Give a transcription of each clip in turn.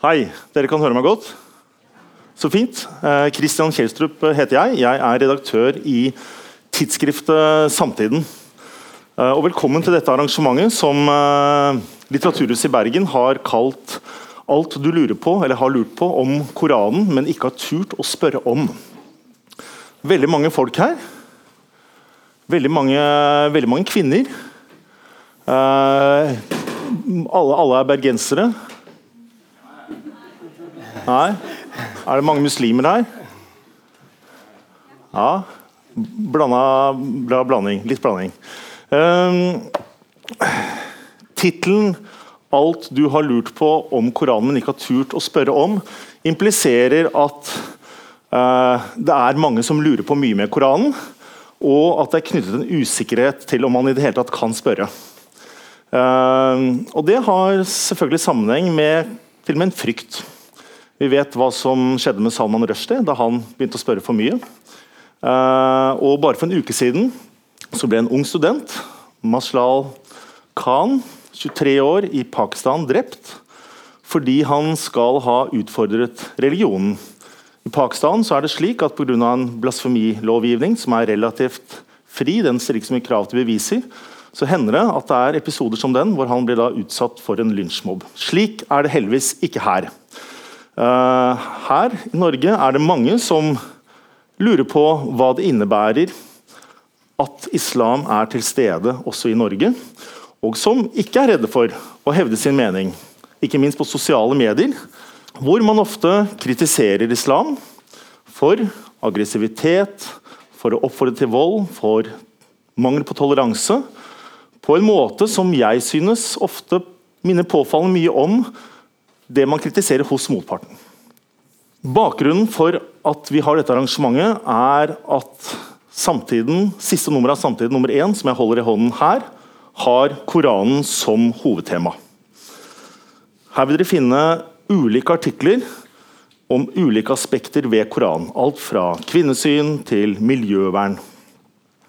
Hei, dere kan høre meg godt? Så fint. Eh, Kjelstrup heter jeg. Jeg er redaktør i tidsskriftet Samtiden. Eh, og velkommen til dette arrangementet som eh, Litteraturhuset i Bergen har kalt 'Alt du lurer på eller har lurt på om Koranen, men ikke har turt å spørre om'. Veldig mange folk her. Veldig mange, veldig mange kvinner. Alle, alle er bergensere. Nei? Er det mange muslimer her? Ja. Blanda, bra blanding. Litt blanding. Um, Tittelen 'Alt du har lurt på om Koranen, men ikke har turt å spørre om', impliserer at uh, det er mange som lurer på mye med Koranen, og at det er knyttet en usikkerhet til om man i det hele tatt kan spørre. Uh, og Det har selvfølgelig sammenheng med til og med en frykt. Vi vet hva som skjedde med Salman Rushdie da han begynte å spørre for mye. Uh, og Bare for en uke siden så ble en ung student, Maslal Khan, 23 år, i Pakistan drept fordi han skal ha utfordret religionen. I Pakistan er det slik at pga. en blasfemilovgivning som er relativt fri, den stiller ikke så mye krav til beviser, så hender det at det er episoder som den hvor han blir da utsatt for en lynsjmobb. Slik er det heldigvis ikke her. Uh, her i Norge er det mange som lurer på hva det innebærer at islam er til stede også i Norge, og som ikke er redde for å hevde sin mening, ikke minst på sosiale medier, hvor man ofte kritiserer islam for aggressivitet, for å oppfordre til vold, for mangel på toleranse, på en måte som jeg synes ofte minner påfallende mye om det man kritiserer hos motparten. Bakgrunnen for at vi har dette arrangementet, er at samtiden, siste nummer av Samtiden nummer én, som jeg holder i hånden her, har Koranen som hovedtema. Her vil dere finne ulike artikler om ulike aspekter ved Koranen. Alt fra kvinnesyn til miljøvern.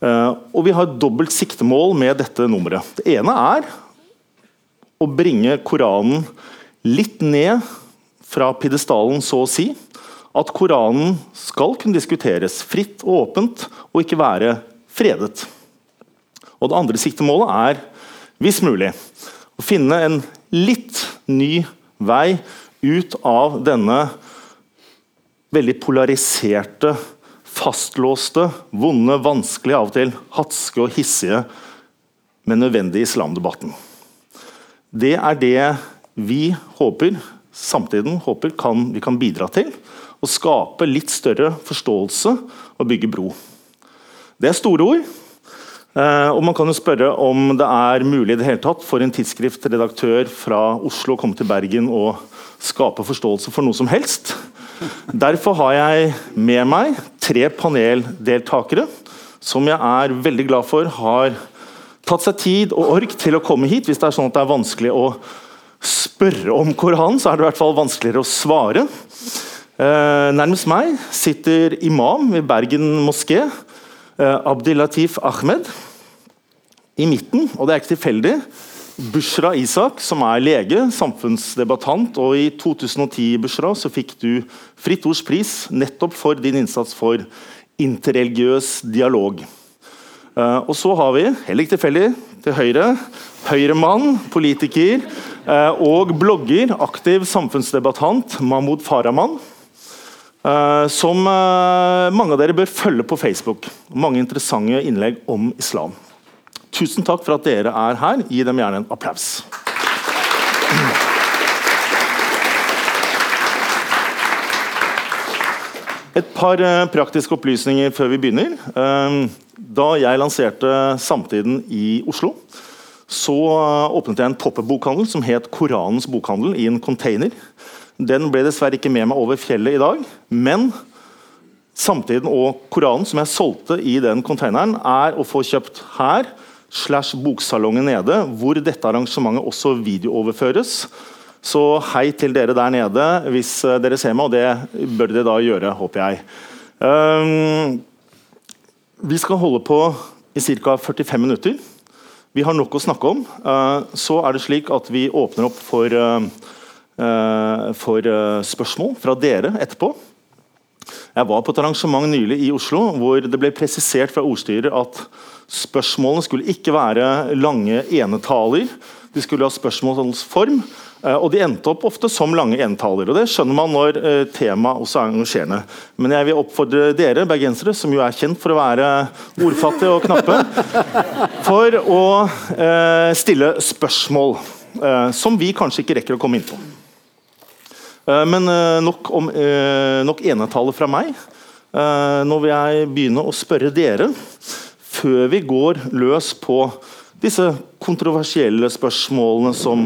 Uh, og Vi har et dobbelt siktemål med dette nummeret. Det ene er å bringe Koranen litt ned fra pidestallen, så å si. At Koranen skal kunne diskuteres fritt og åpent, og ikke være fredet. Og Det andre siktemålet er, hvis mulig, å finne en litt ny vei ut av denne veldig polariserte, fastlåste, vonde, vanskelige, av og til hatske og hissige, men nødvendige islamdebatten. Det er det vi håper samtiden håper kan, vi kan bidra til å skape litt større forståelse og bygge bro. Det er store ord. Eh, og man kan jo spørre om det er mulig i det hele tatt for en tidsskriftredaktør fra Oslo å komme til Bergen og skape forståelse for noe som helst. Derfor har jeg med meg tre paneldeltakere som jeg er veldig glad for har tatt seg tid og ork til å komme hit, hvis det er sånn at det er vanskelig å spørre om Koranen, så er det i hvert fall vanskeligere å svare. Eh, nærmest meg sitter imam ved Bergen moské, eh, Abdilatif Ahmed. I midten, og det er ikke tilfeldig, Bushra Isak, som er lege, samfunnsdebattant. og I 2010 Bushra, så fikk du Fritt Ords pris nettopp for din innsats for interreligiøs dialog. Uh, og så har vi, heller ikke tilfeldig, til høyre, Høyremann, politiker, Eh, og blogger, aktiv samfunnsdebattant Mahmoud Farahman. Eh, som eh, mange av dere bør følge på Facebook. Mange interessante innlegg om islam. Tusen takk for at dere er her. Gi dem gjerne en applaus. Et par praktiske opplysninger før vi begynner. Da jeg lanserte Samtiden i Oslo, så eh, åpnet jeg en pop-up-bokhandel som het Koranens bokhandel, i en container. Den ble dessverre ikke med meg over fjellet i dag, men Samtiden og Koranen som jeg solgte i den containeren, er å få kjøpt her slash boksalongen nede, hvor dette arrangementet også videooverføres. Så hei til dere der nede hvis eh, dere ser meg, og det bør dere da gjøre, håper jeg. Um, vi skal holde på i ca. 45 minutter. Vi har nok å snakke om. Eh, så er det slik at vi åpner opp for eh, for spørsmål fra dere etterpå. Jeg var på et arrangement nylig i Oslo hvor det ble presisert fra ordstyrer at spørsmålene skulle ikke være lange enetaler. De skulle ha spørsmålsform, eh, og de endte opp ofte som lange entaler. og Det skjønner man når eh, temaet også er engasjerende. Men jeg vil oppfordre dere bergensere, som jo er kjent for å være ordfattige og knappe, for å eh, stille spørsmål som vi kanskje ikke rekker å komme inn på. Eh, men eh, nok, om, eh, nok enetale fra meg. Nå vil jeg begynne å spørre dere, før vi går løs på disse kontroversielle spørsmålene som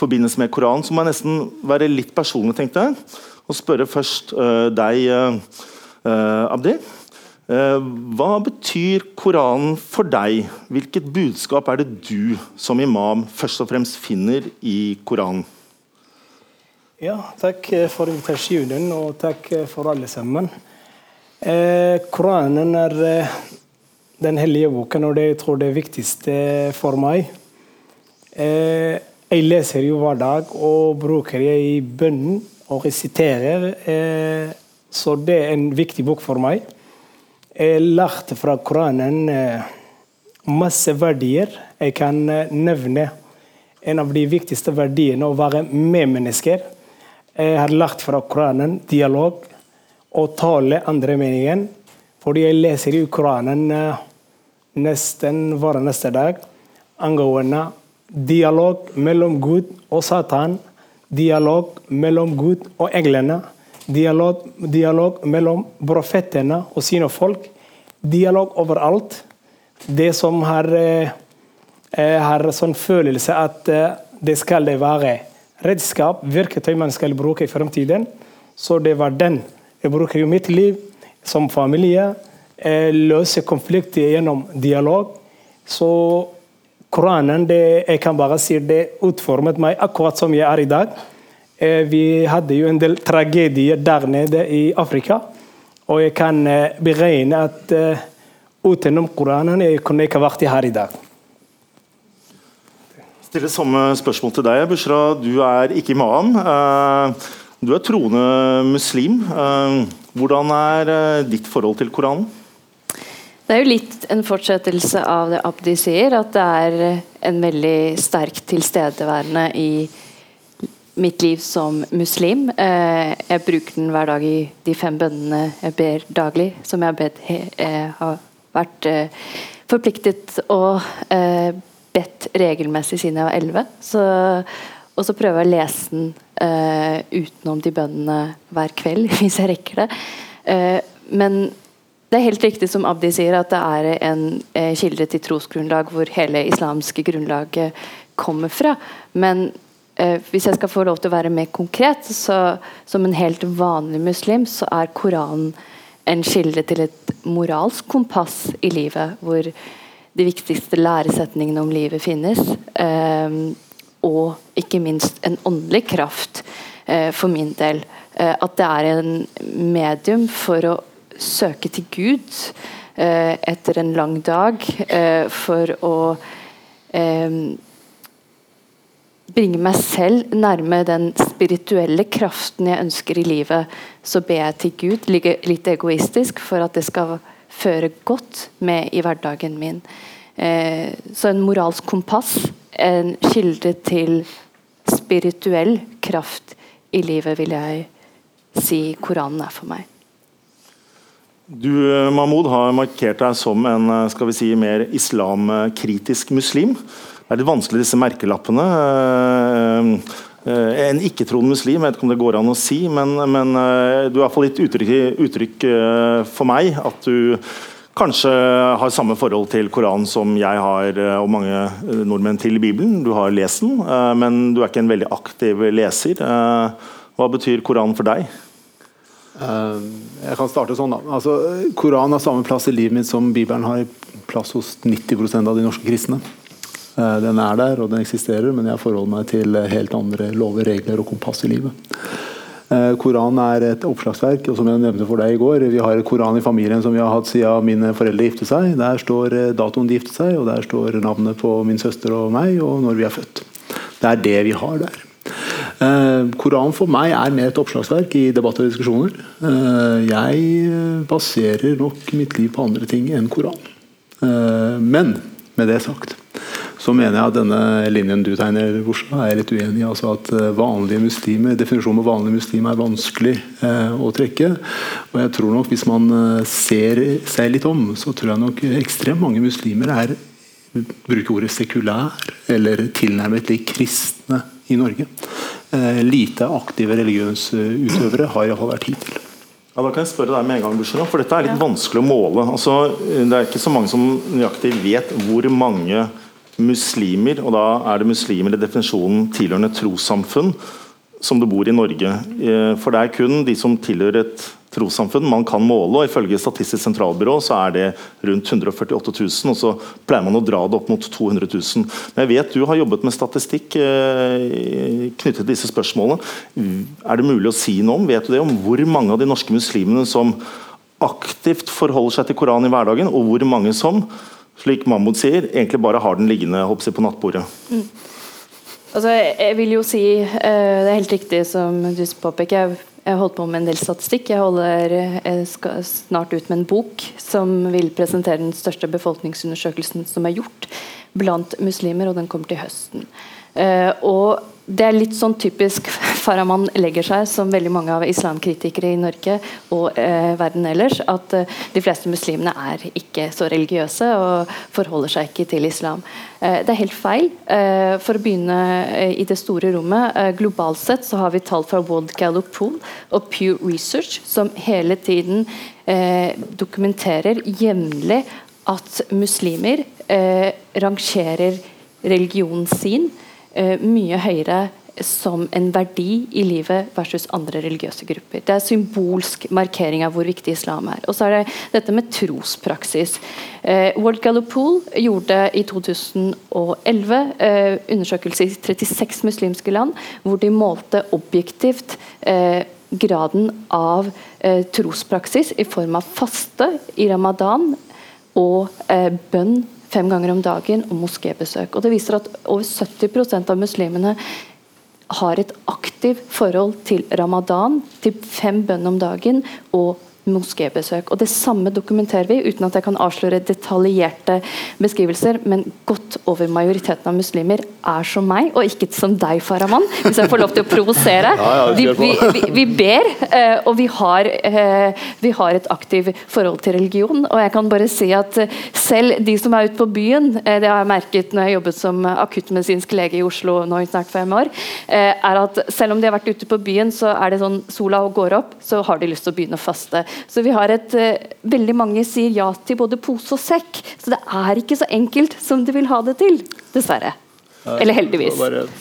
forbindes med Koranen, så må jeg nesten være litt personlig, tenkte jeg. Og spørre først deg, Abdi. Hva betyr Koranen for deg? Hvilket budskap er det du som imam først og fremst finner i Koranen? Ja, takk for invitasjonen, og takk for alle sammen. Eh, Koranen er eh, den hellige boken, og det jeg tror det viktigste for meg. Eh, jeg leser jo hver dag og bruker det i bønnen og resiterer. Eh, så det er en viktig bok for meg. Jeg lærte fra Koranen eh, masse verdier. Jeg kan eh, nevne en av de viktigste verdiene å være medmennesker. Jeg har lagt fra Koranen dialog og tale andre meningen. Fordi jeg leser i Koranen nesten hver neste dag angående dialog mellom Gud og Satan. Dialog mellom Gud og englene. Dialog, dialog mellom profetene og sine folk. Dialog overalt. Det som har, eh, eh har sånn følelse at eh, det skal det være redskap, verktøy man skal bruke i fremtiden. Så det var den. Jeg bruker jo mitt liv som familie. Løse konflikter gjennom dialog. Så Koranen det, jeg kan bare si det utformet meg akkurat som jeg er i dag. Eh, vi hadde jo en del tragedier der nede i Afrika. Og jeg kan eh, beregne at utenom Koranen jeg kunne ikke vært her i dag Stiller samme spørsmål til deg, Bushra. Du er ikke imam. Eh, du er troende muslim. Eh, hvordan er eh, ditt forhold til Koranen? Det er jo litt en fortsettelse av det Abdi sier, at det er en veldig sterk tilstedeværende i mitt liv som muslim. Jeg bruker den hver dag i de fem bønnene jeg ber daglig, som jeg har, har vært forpliktet å bedt regelmessig siden jeg var elleve. Og så prøver jeg å lese den utenom de bønnene hver kveld, hvis jeg rekker det. Men det er helt riktig som Abdi sier, at det er en uh, kilde til trosgrunnlag hvor hele islamske grunnlaget kommer fra. Men hvis jeg skal få lov til å være mer konkret, så som en helt vanlig muslim, så er Koranen en kilde til et moralsk kompass i livet. hvor de viktigste læresetningene om livet finnes. Eh, og ikke minst en åndelig kraft eh, for min del. Eh, at det er en medium for å søke til Gud eh, etter en lang dag. Eh, for å eh, bringe meg selv nærme den spirituelle kraften jeg ønsker i livet. Så ber jeg til Gud, litt egoistisk, for at det skal føre godt med i hverdagen min. Eh, så en moralsk kompass, en kilde til spirituell kraft i livet, vil jeg si Koranen er for meg. Du Mahmoud, har markert deg som en eh, skal vi si, mer islamkritisk muslim. Det er litt vanskelig, disse merkelappene. Eh, en ikke-troende muslim, jeg vet ikke om det går an å si, men, men du har iallfall gitt uttrykk, uttrykk for meg at du kanskje har samme forhold til Koranen som jeg har eh, og mange eh, nordmenn til Bibelen. Du har lest den, eh, men du er ikke en veldig aktiv leser. Hva betyr Koranen for deg? Jeg kan starte sånn. da. Altså, Koranen har samme plass i livet mitt som Bibelen har plass hos 90% av de norske kristne. Den er der og den eksisterer, men jeg forholder meg til helt andre lover, regler og kompass i livet. Koranen Koran er et oppslagsverk, og som jeg nevnte for deg i går, vi har Koran i familien som vi har hatt siden mine foreldre giftet seg. Der står eh, datoen de giftet seg, og der står navnet på min søster og meg, og når vi er født. Det er det vi har der. Eh, Koran for meg er mer et oppslagsverk i debatter og diskusjoner. Eh, jeg baserer nok mitt liv på andre ting enn Koran. Eh, men med det sagt så mener jeg at denne linjen du tegner, Borsa, er jeg litt uenig i. altså At eh, vanlige muslimer, Definisjonen på vanlige muslimer er vanskelig eh, å trekke. og jeg tror nok Hvis man eh, ser seg litt om, så tror jeg nok ekstremt mange muslimer er bruker ordet sekulær eller tilnærmet lik kristne i Norge. Eh, lite aktive religionsutøvere har iallfall vært hittil. Ja, da kan jeg spørre deg med en gang, Bushra, for Dette er litt ja. vanskelig å måle. Altså, det er ikke så mange som nøyaktig vet hvor mange muslimer, og da er det muslimer i definisjonen tilhørende trossamfunn, som det bor i Norge. Eh, for det er kun de som tilhører et trossamfunn man kan måle, og ifølge Statistisk sentralbyrå så er det rundt 148 000, og så pleier man å dra det opp mot 200 000. Men jeg vet du har jobbet med statistikk eh, knyttet til disse spørsmålene. Er det mulig å si noe om vet du det, om hvor mange av de norske muslimene som aktivt forholder seg til Koranen i hverdagen, og hvor mange som slik Mahmoud sier, egentlig bare har den liggende hoppsi, på nattbordet. Mm. Altså, jeg vil jo si uh, Det er helt riktig som du påpeker. Jeg, har holdt på med en del statistikk. Jeg, holder, jeg skal snart ut med en bok som vil presentere den største befolkningsundersøkelsen som er gjort blant muslimer, og den kommer til høsten. Uh, og det er litt sånn typisk Farahman legger seg, som veldig mange av islamkritikere i Norge og eh, verden ellers, at eh, de fleste muslimene er ikke så religiøse og forholder seg ikke til islam. Eh, det er helt feil. Eh, for å begynne eh, i det store rommet. Eh, globalt sett så har vi tall fra World Gallup Pool og Pew Research som hele tiden dokumenterer jevnlig at muslimer rangerer religionen sin mye høyere som en verdi i livet versus andre religiøse grupper. Det er symbolsk markering av hvor viktig islam er. Og så er det dette med trospraksis. Eh, World Gallupool gjorde i 2011 eh, undersøkelse i 36 muslimske land, hvor de målte objektivt eh, graden av eh, trospraksis i form av faste i ramadan og eh, bønn fem ganger om dagen og moskébesøk. Og det viser at over 70% av muslimene har et aktivt forhold til ramadan, til fem bønn om dagen og moskébesøk. Og Det samme dokumenterer vi, uten at jeg kan avsløre detaljerte beskrivelser, men godt over majoriteten av muslimer er som meg, og ikke som deg, Faraman, hvis jeg får lov til å provosere. vi, vi, vi, vi, ber, eh, og vi har, eh, vi har et aktivt forhold til religion. Og jeg kan bare si at selv de som er ute på byen, eh, det har jeg merket når jeg jobbet som akuttmedisinsk lege i Oslo nå i snart fem år, er at selv om de har vært ute på byen, så er det sånn sola går opp, så har de lyst til å begynne å faste. Så vi har et uh, Veldig mange sier ja til både pose og sekk. Så det er ikke så enkelt som de vil ha det til. Dessverre. Eller heldigvis.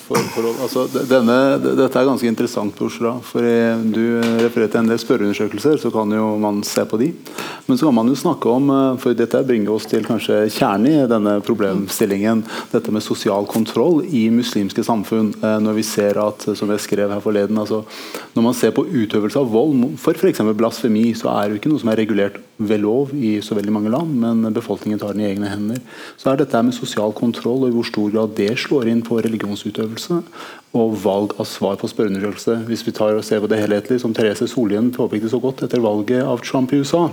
For, for, altså, denne, dette er ganske interessant, Bushra. For Du refererer til en del spørreundersøkelser, så kan jo man se på de. Men så kan man jo snakke om, eh, for dette bringer oss til kanskje kjernen i denne problemstillingen, dette med sosial kontroll i muslimske samfunn. Eh, når vi ser at, som jeg skrev her forleden, altså, når man ser på utøvelse av vold for f.eks. blasfemi, så er det jo ikke noe som er regulert ved lov i så veldig mange land, men befolkningen tar den i egne hender. Så er dette med sosial kontroll og i hvor stor grad det slår inn på religionsutøvelse og valg av svar på spørreundersøkelse. Hvis vi tar og ser på det helhetlig, som Therese Solhjell påpekte så godt etter valget av Trump i USA.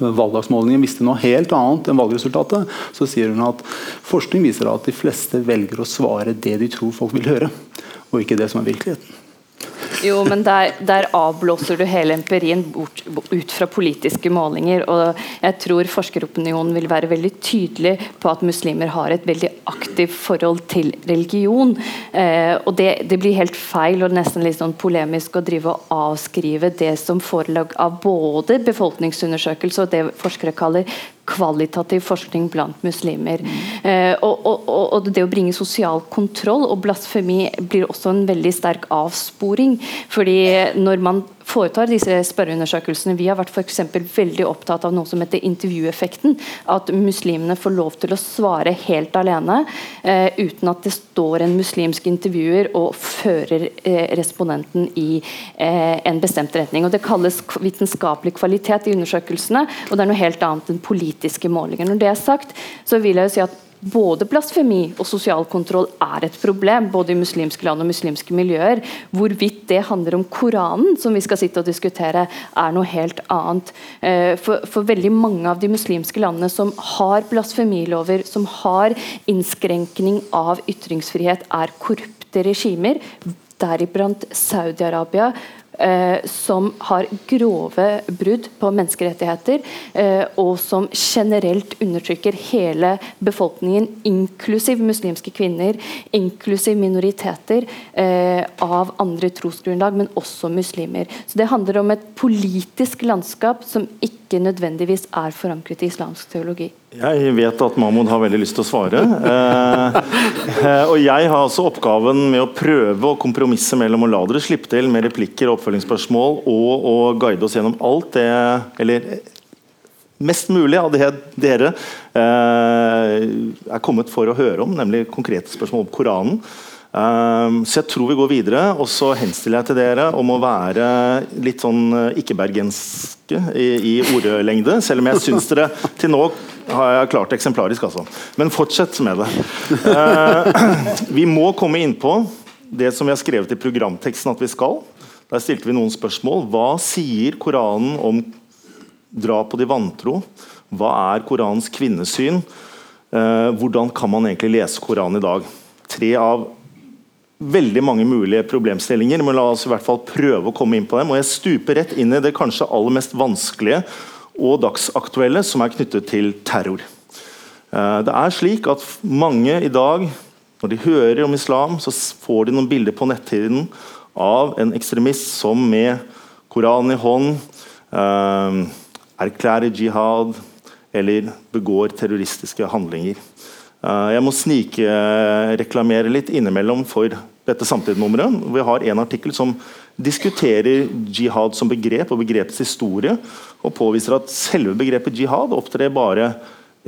Valgdagsmålingen visste noe helt annet enn valgresultatet. Så sier hun at forskning viser at de fleste velger å svare det de tror folk vil høre, og ikke det som er virkeligheten. Jo, men der, der, avblåser du hele empirien bort, ut fra politiske målinger. og Jeg tror forskeropinionen vil være veldig tydelig på at muslimer har et veldig aktivt forhold til religion. Eh, og det, det, blir helt feil og nesten litt sånn polemisk å drive og avskrive det som forelag av både befolkningsundersøkelse og det forskere kaller kvalitativ forskning blant muslimer. Mm. Eh, og, og, og, det å bringe sosial kontroll og blasfemi blir også en veldig sterk avsporing. fordi når man foretar disse spørreundersøkelsene. Vi har vært for veldig opptatt av noe som heter intervjueffekten. At muslimene får lov til å svare helt alene, eh, uten at det står en muslimsk intervjuer og fører eh, respondenten i eh, en bestemt retning. Og Det kalles vitenskapelig kvalitet i undersøkelsene, og det er noe helt annet enn politiske målinger. Når det er sagt, så vil jeg jo si at både blasfemi og sosial kontroll er et problem, både i muslimske land og muslimske miljøer. Hvorvidt det handler om Koranen, som vi skal sitte og diskutere, er noe helt annet. Eh, for, for veldig mange av de muslimske landene som har blasfemilover, som har innskrenkning av ytringsfrihet, er korrupte regimer deriblant Saudi-Arabia, som har grove brudd på menneskerettigheter, eh, og som generelt undertrykker hele befolkningen, inklusiv muslimske kvinner, inklusiv minoriteter eh, av andre trosgrunnlag, men også muslimer. Så Det handler om et politisk landskap som ikke nødvendigvis er forankret i islamsk teologi. Jeg vet at Mahmoud har veldig lyst til å svare. Eh, eh, og jeg har altså oppgaven med å prøve å kompromisse mellom å la dere slippe til med replikker og oppfølgingsspørsmål, og å guide oss gjennom alt det Eller mest mulig av det dere eh, er kommet for å høre om, nemlig konkrete spørsmål om Koranen. Um, så jeg tror vi går videre, og så henstiller jeg til dere om å være litt sånn uh, ikke-bergenske i, i ordlengde, selv om jeg syns dere til nå har jeg klart eksemplarisk, altså. Men fortsett med det. Uh, vi må komme inn på det som vi har skrevet i programteksten at vi skal. Der stilte vi noen spørsmål. Hva sier Koranen om drap på de vantro? Hva er Koranens kvinnesyn? Uh, hvordan kan man egentlig lese Koranen i dag? Tre av veldig mange mulige problemstillinger, men la oss i hvert fall prøve å komme inn på dem. Og jeg stuper rett inn i det kanskje aller mest vanskelige og dagsaktuelle, som er knyttet til terror. Eh, det er slik at mange i dag, når de hører om islam, så får de noen bilder på nettiden av en ekstremist som med Koranen i hånd eh, erklærer jihad eller begår terroristiske handlinger. Eh, jeg må snikreklamere litt innimellom for dette samtidsnummeret. Vi har en artikkel som diskuterer jihad som begrep og begrepets historie, og påviser at selve begrepet jihad opptrer bare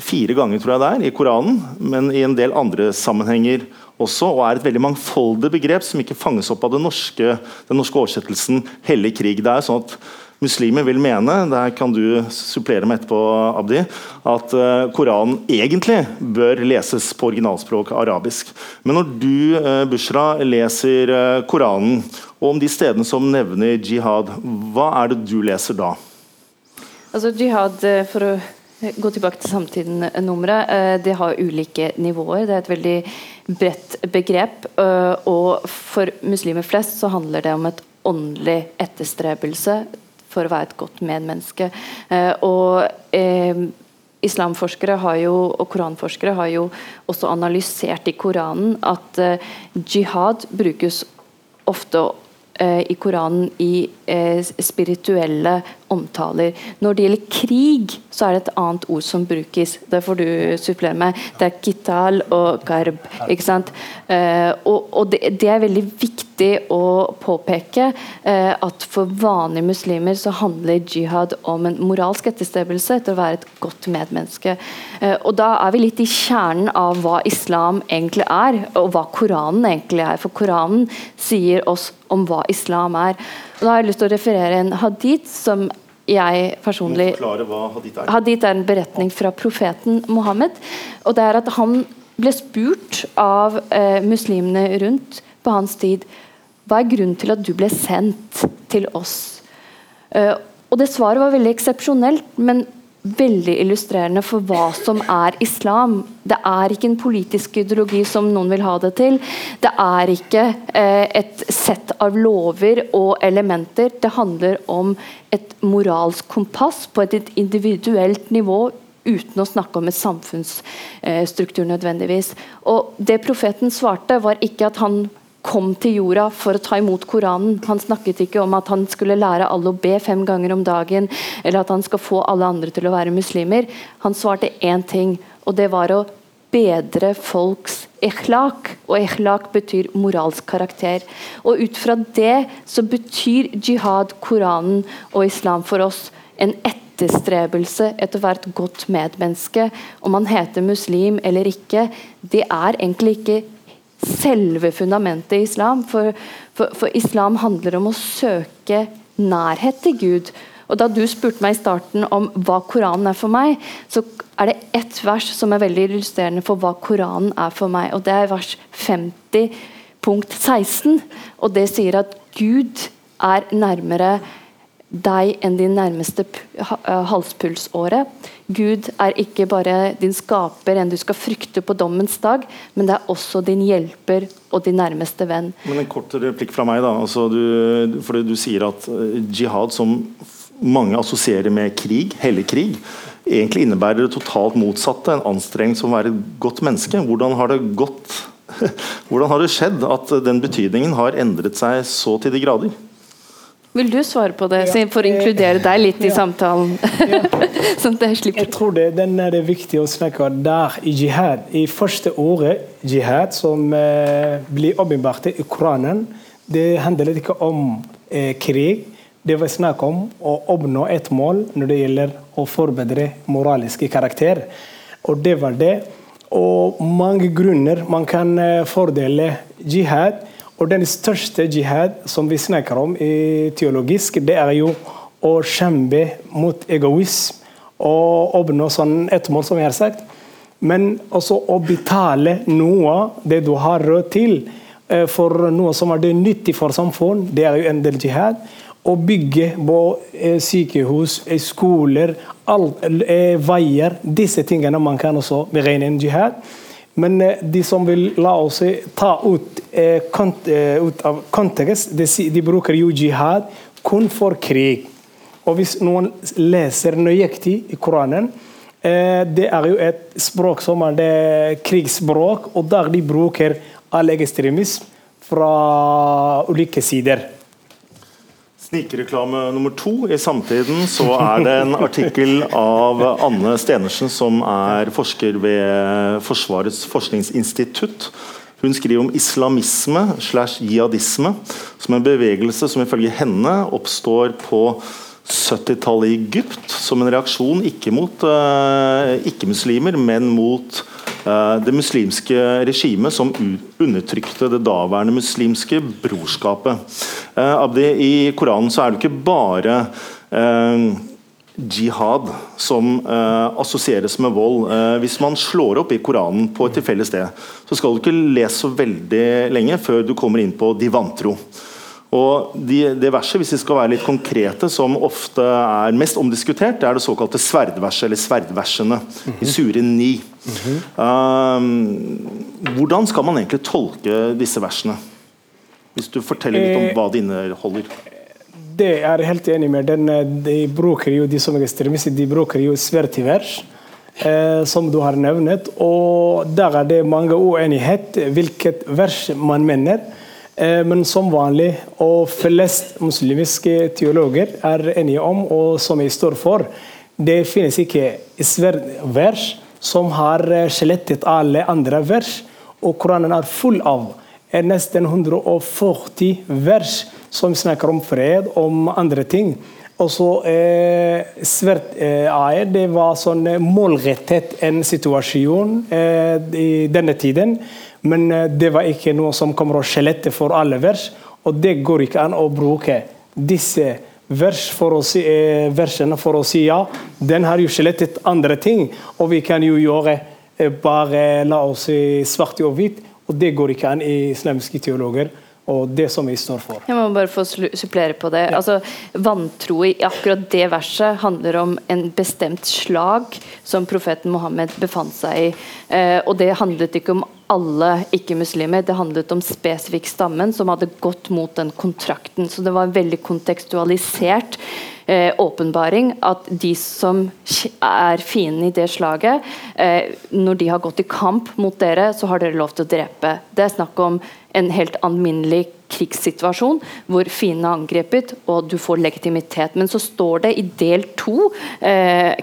fire ganger tror jeg det er, i Koranen, men i en del andre sammenhenger også, og er et veldig mangfoldig begrep som ikke fanges opp av norske, den norske oversettelsen 'hellig krig'. Det er sånn at muslimer vil mene, der kan du supplere meg etterpå, Abdi, at uh, Koranen egentlig bør leses på originalspråk arabisk. Men når du, uh, Bushra, leser uh, Koranen, og om de stedene som nevner jihad, hva er det du leser da? Altså Jihad, for å gå tilbake til samtiden-nummeret, det har ulike nivåer. Det er et veldig bredt begrep. Og for muslimer flest så handler det om et åndelig etterstrebelse for å være et godt medmenneske. Eh, og eh, Islamforskere jo, og koranforskere har jo også analysert i Koranen at eh, jihad brukes ofte eh, i Koranen i eh, spirituelle omtaler. Når det gjelder krig, så er det et annet ord som brukes. Det får du supplere med. Det er kital og garb. ikke sant? Eh, og, og det, det, er veldig viktig å påpeke eh, at for vanlige muslimer så handler jihad om en moralsk etterstrebelse etter å være et godt medmenneske. Eh, og da er vi litt i kjernen av hva islam egentlig er, og hva Koranen egentlig er. For Koranen sier oss om hva islam er. Da har jeg lyst til å referere en hadith som jeg personlig hadith er. Hadith er en beretning fra profeten Mohammed. Og det er at han ble spurt av eh, muslimene rundt på hans tid hva er grunnen til at du ble sendt til oss. Uh, og det svaret var veldig eksepsjonelt, men veldig illustrerende for hva som er islam. Det er ikke en politisk ideologi som noen vil ha det til. Det er ikke eh, et sett av lover og elementer. Det handler om et moralsk kompass på et individuelt nivå uten å snakke om et samfunnsstruktur nødvendigvis. Og Det profeten svarte, var ikke at han kom til jorda for å ta imot Koranen. Han snakket ikke om at han skulle lære alle å be fem ganger om dagen, eller at han skal få alle andre til å være muslimer. Han svarte én ting, og det var å bedre folks ikhlak, Og ikhlak betyr moralsk karakter. Og ut fra det så betyr jihad, Koranen og islam for oss en etterstrebelse etter et godt medmenneske. Om man heter muslim eller ikke, det er egentlig ikke selve fundamentet i islam. For, for, for, islam handler om å søke nærhet til Gud. Og Da du spurte meg i starten om hva Koranen er for meg, så er det ett vers som er veldig illustrerende for hva Koranen er for meg. og Det er vers 50 punkt 16. Og det sier at Gud er nærmere deg enn din nærmeste halspulsåre. Gud er ikke bare din skaper, en du skal frykte på dommens dag, men det er også din hjelper og din nærmeste venn. Men En kort replikk fra meg. da, altså du, fordi du sier at jihad, som mange assosierer med krig, hellig krig, egentlig innebærer det totalt motsatte. En anstrengelse om å være et godt menneske. Hvordan har det gått hvordan har det skjedd at den betydningen har endret seg så til de grader? Vil du svare på det, ja. for å inkludere deg litt i samtalen? Sånn at jeg slipper. Jeg tror det, den er det viktig å snakke der i jihad. I første ordet jihad, som eh, blir åpenbart i Koranen, det handler ikke om eh, krig. Det var snakk om å oppnå et mål når det gjelder å forbedre moraliske karakter. Og det var det. Og mange grunner man kan eh, fordele jihad og den største jihad som vi snakker om i teologisk, det er jo å kjempe mot egoisme og oppnå sånn et mål, som jeg har sagt. Men også å betale noe det du har råd til eh, for noe som er nyttig for samfunn. Det er jo en del jihad. Å bygge på eh, sykehus, eh, skoler, alt, veier. Disse tingene man kan også beregne en jihad. Men de som vil la oss ta ut, ut av kontekst, de, bruker jo jihad kun for krig. Og hvis noen leser nøyaktig i Koranen, det er jo et språk som er det krigsspråk, og der de bruker all ekstremisme fra ulike sider. Snikreklame nummer to. I Samtiden så er det en artikkel av Anne Stenersen, som er forsker ved Forsvarets forskningsinstitutt. Hun skriver om islamisme slash jihadisme, som en bevegelse som ifølge henne oppstår på 70-tallet i Egypt, som en reaksjon ikke mot uh, ikke-muslimer, men mot uh, det muslimske regimet som undertrykte det daværende muslimske brorskapet. Uh, Abdi, I Koranen så er det ikke bare eh, jihad som assosieres med vold. Hvis man slår opp i Koranen på et tilfeldig sted, så skal du ikke lese så veldig lenge før du kommer inn på de vantro. Og de, det verset, hvis vi skal være litt konkrete, som ofte er mest omdiskutert, det er det såkalte sverdverset, eller sverdversene, mm -hmm. i Sure 9. Mm -hmm. uh, hvordan skal man egentlig tolke disse versene? Hvis du forteller litt om eh, hva det inneholder. Det er jeg helt enig med. Den, de bruker jo de som er ekstremister, de bruker jo svertivers. Eh, som du har nevnt. Og der er det mange uenighet hvilket vers man mener. Eh, men som vanlig, og flest muslimske teologer er enige om, og som jeg står for, det finnes ikke vers som har eh, skjelettet alle andre vers. Og Koranen er full av er nesten 140 vers som snakker om fred, om andre ting. Og så eh, svært eh, det var sånn målrettet en situasjon eh, i denne tiden. Men eh, det var ikke noe som kommer å skjelette for alle vers. Og det går ikke an å bruke disse vers for si, eh, versene for å si ja. Den har jo skjelettet andre ting, og vi kan jo gjøre eh, bare la oss si svart og hvitt. Og det går ikke an i islamske teologer og det som vi står for. Jeg må bare få supplere på det. Ja. Altså, Vantro i akkurat det verset handler om en bestemt slag som profeten Mohammed befant seg i. Eh, og Det handlet ikke om alle ikke-muslimer, det handlet om spesifikk stammen som hadde gått mot den kontrakten. Så det var veldig kontekstualisert åpenbaring at de som er fiendene i det slaget, eh, når de har gått i kamp mot dere, så har dere lov til å drepe. Det er snakk om en helt alminnelig krigssituasjon hvor fienden er angrepet og du får legitimitet. Men så står det i del to eh,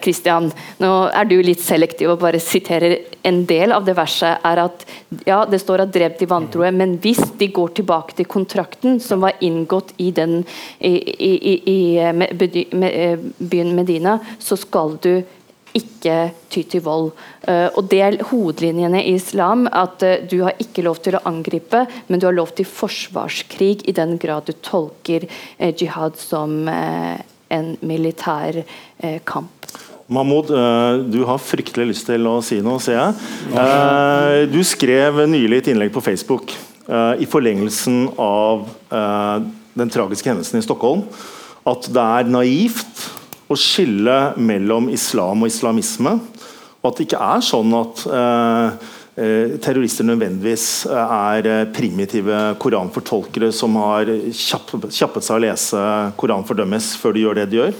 nå er du litt selektiv og bare siterer en del av det verset, er at ja, det står at drept i vantroe', men hvis de går tilbake til kontrakten som var inngått i, den, i, i, i, i byen Medina, så skal du ikke ty til vold. Uh, og Det er hovedlinjene i islam. At uh, du har ikke lov til å angripe, men du har lov til forsvarskrig i den grad du tolker uh, jihad som en militær eh, kamp. Mahmoud, eh, du har fryktelig lyst til å si noe, ser jeg. Eh, du skrev nylig et innlegg på Facebook i forlengelsen av den tragiske hendelsen i Stockholm at det er naivt å skille mellom islam og islamisme. Og at det ikke er sånn at terrorister nødvendigvis er primitive koranfortolkere som har kjappet seg å lese koranfordømmes før de gjør det de gjør.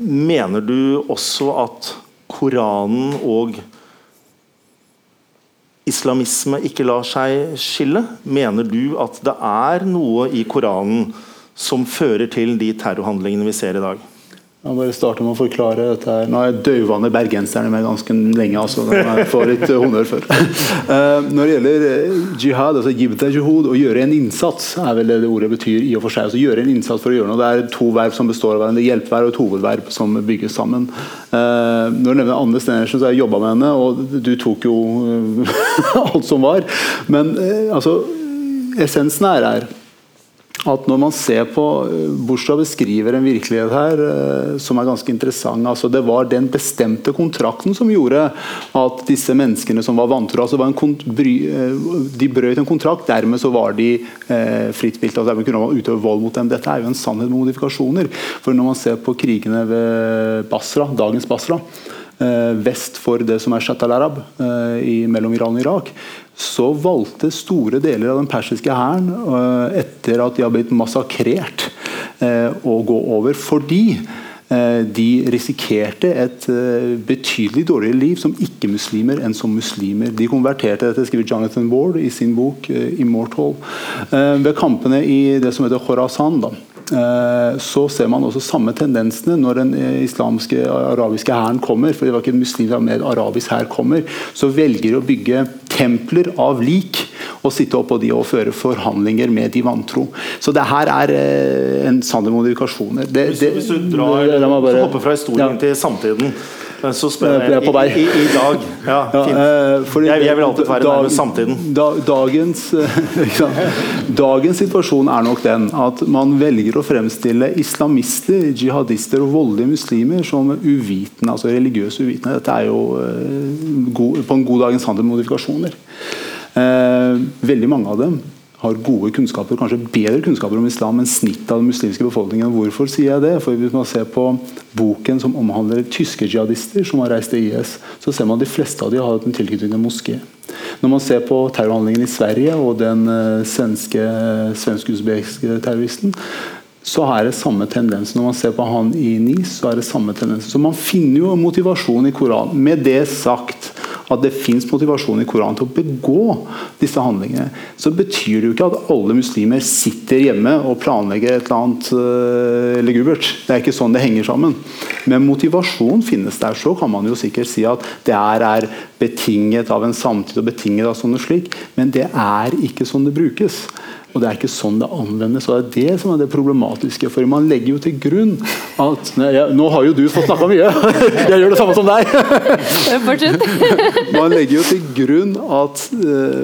Mener du også at Koranen og islamisme ikke lar seg skille? Mener du at det er noe i Koranen som fører til de terrorhandlingene vi ser i dag? Jeg bare starte med å forklare dette her. Nå har jeg døvvannet bergenserne med ganske lenge. altså Jeg får litt eh, honnør for. Uh, når det gjelder eh, jihad, altså jihud, å gjøre en innsats, er vel det det ordet betyr i og for seg. altså gjøre en innsats for å gjøre noe. Det er to verb som består av hverandre. Hjelpeverb og et hovedverb som bygges sammen. Uh, når du nevner Anne Stenersen, så har jeg jobba med henne, og du tok jo alt som var. Men altså, essensen her er at når man ser på eh, Bushra beskriver en virkelighet her eh, som er ganske interessant. altså Det var den bestemte kontrakten som gjorde at disse menneskene som var vantro altså eh, De brøt en kontrakt, dermed så var de eh, frittspilt. Altså dermed kunne man utøve vold mot dem. Dette er jo en sannhet med modifikasjoner. For når man ser på krigene ved Basra, dagens Basra vest for det som er Shat al-Arab eh, mellom Iran og Irak, så valgte store deler av den persiske hæren, eh, etter at de har blitt massakrert, eh, å gå over fordi eh, de risikerte et betydelig dårligere liv som ikke-muslimer enn som muslimer. De konverterte dette, skriver Jonathan Ward i sin bok 'Immortal'. Ved kampene i det som heter Khorasan, da, Eh, så ser man også samme tendensene når den eh, islamske arabiske hæren kommer. for det var ikke en muslim med arabisk hær kommer, Så velger de å bygge templer av lik og sitte oppå de og føre forhandlinger med de vantro. Så det her er eh, en sann modifikasjoner. Det, det, hvis, du drar, bare, hopper fra historien ja. til samtiden så spør jeg, jeg i, i, i, dag ja, ja, eh, jeg, jeg, vil alltid være dag, nærmest samtiden. Da, dagens, dagens situasjon er nok den at man velger å fremstille islamister, jihadister og voldelige muslimer som uvitende, altså religiøse uvitende. Dette er jo god, på en god dagens handel modifikasjoner. Uh, veldig mange av dem har gode kunnskaper, kanskje bedre kunnskaper om islam enn snittet av den muslimske befolkningen. Hvorfor sier jeg det? For Hvis man ser på boken som omhandler tyske jihadister som har reist til IS, så ser man at de fleste av dem har hatt en tilknytning til moské. Når man ser på terrorhandlingen i Sverige og den uh, svenske svensk-usbekiske terroristen, så er det samme tendens. Når man ser på han i NIS, så er det samme tendens. Så man finner jo motivasjon i Koranen. Med det sagt at det fins motivasjon i Koranen til å begå disse handlingene, så betyr det jo ikke at alle muslimer sitter hjemme og planlegger et eller annet uh, legubert. Det er ikke sånn det henger sammen. Men motivasjon finnes der. Så kan man jo sikkert si at det er, er betinget av en samtid og betinget av sånn og slik, men det er ikke sånn det brukes. Og Det er ikke sånn det anvendes. og Det er det som er det problematiske. For man legger jo til grunn at jeg, Nå har jo du fått snakka mye! Jeg gjør det samme som deg! man legger jo til grunn at uh,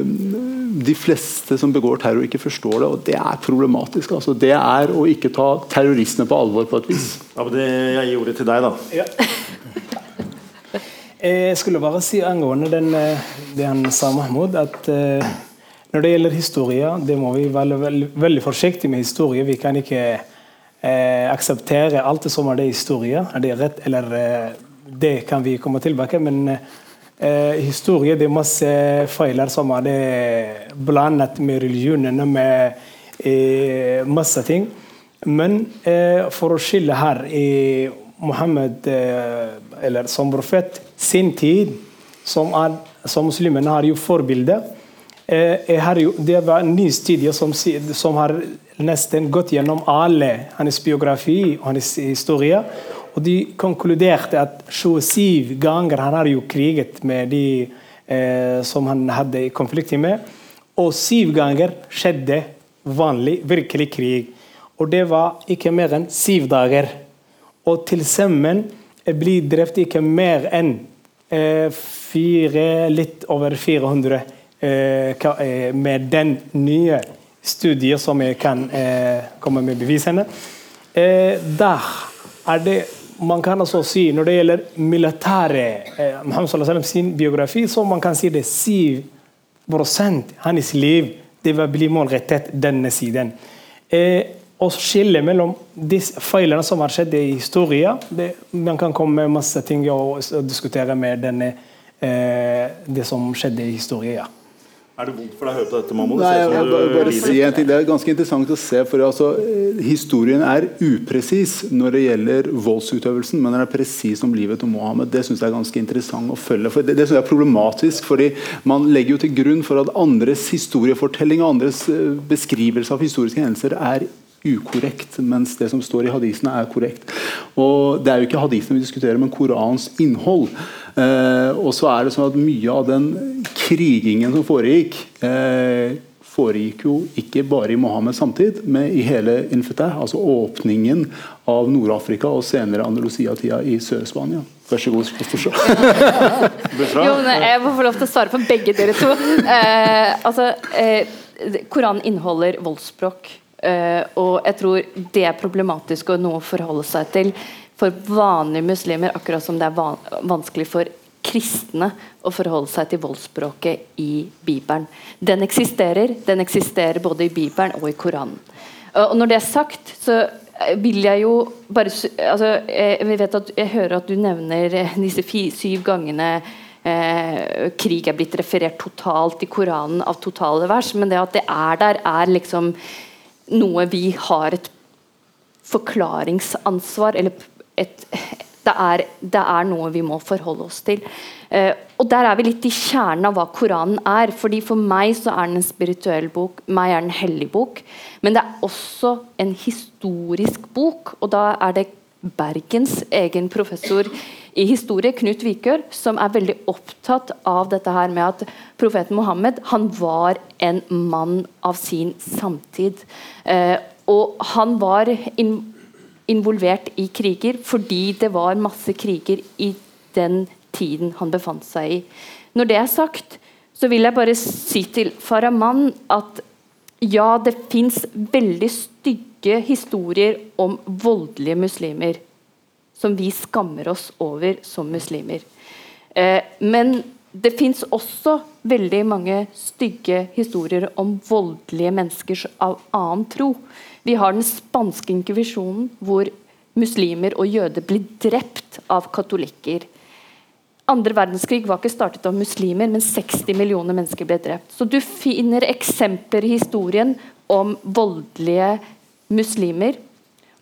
de fleste som begår terror, ikke forstår det. Og det er problematisk. Altså, det er å ikke ta terroristene på alvor på et vis. Ja, men det, Jeg gir ordet til deg, da. Ja. Jeg skulle bare si angående den, eh, det han sa, Mahmoud, at uh, når det gjelder historie, det må vi være veldig, veldig forsiktige med historie. Vi kan ikke eh, akseptere alt det som er det historie. Er det rett, eller eh, Det kan vi komme tilbake men eh, historie det er masse feiler som er det blandet med religionene, med eh, masse ting. Men eh, for å skille her i Mohammed, eh, eller som profet, sin tid, som, er, som muslimene har jo forbilde Eh, jo, det var en ny studie som, som, har nesten gått gjennom alle hans biografi og hans historie. Og de konkluderte at 27 ganger han har jo kriget med de eh, som han hadde konflikt med. Og syv ganger skjedde vanlig, virkelig krig. Og det var ikke mer enn syv dager. Og til sammen blir drept ikke mer enn eh, fire, litt over 400 Eh, eh, med den nye studiet som jeg kan eh, komme med bevisene. Eh, der er det man kan altså si Når det gjelder militæret eh, Muhammed sin biografi, så man kan si det 7% hans liv det vil bli målrettet denne siden. Eh, å skille mellom disse feilene som har skjedd i historien det, Man kan komme med masse ting og, og diskutere med denne, eh, det som skjedde i historien. Er det vondt for deg å høre på dette, Mahmoud? Nei, jeg jeg, bare, bare si en ting. Det er ganske interessant å se. for altså, Historien er upresis når det gjelder voldsutøvelsen, men den er presis om livet til Mohammed. Det synes jeg er ganske interessant å følge. for Det, det synes jeg er problematisk, fordi man legger jo til grunn for at andres historiefortelling og andres eh, beskrivelse av historiske hendelser er ukorrekt, mens det som står i hadisene, er korrekt. Og Det er jo ikke hadisene vi diskuterer, men Korans innhold. Eh, og så er det sånn at Mye av den krigingen som foregikk, eh, foregikk jo ikke bare i Mohammeds samtid, men i hele Infetah, altså åpningen av Nord-Afrika og senere Andalusia-tida i Sør-Spania. Vær så god. jo, jeg må få lov til å svare på begge dere to. Eh, altså, eh, Koranen inneholder voldsspråk. Uh, og jeg tror det er problematisk og noe å forholde seg til for vanlige muslimer, akkurat som det er van vanskelig for kristne å forholde seg til voldsspråket i Bibelen. Den eksisterer. Den eksisterer både i Bibelen og i Koranen. Uh, og når det er sagt, så vil jeg jo bare altså, jeg, vet at, jeg hører at du nevner disse syv gangene eh, krig er blitt referert totalt i Koranen av totale vers, men det at det er der, er liksom noe vi har et forklaringsansvar eller et, det, er, det, er, noe vi må forholde oss til. Eh, og Der er vi litt i kjernen av hva Koranen er. fordi For meg så er den en spirituell bok, meg er den en hellig bok. Men det er også en historisk bok. Og da er det Bergens egen professor i historie, Knut Vikør, som er veldig opptatt av dette her med at profeten Mohammed han var en mann av sin samtid. Eh, og han var in involvert i kriger fordi det var masse kriger i den tiden han befant seg i. Når det er sagt, så vil jeg bare si til Farahman at ja, det fins veldig stygge historier om voldelige muslimer som vi skammer oss over som muslimer. Eh, men det fins også veldig mange stygge historier om voldelige mennesker av annen tro. Vi har den spanske inkvisjonen, hvor muslimer og jøder blir drept av katolikker. Andre verdenskrig var ikke startet av muslimer, men 60 millioner mennesker ble drept. Så du finner eksempler i historien om voldelige muslimer.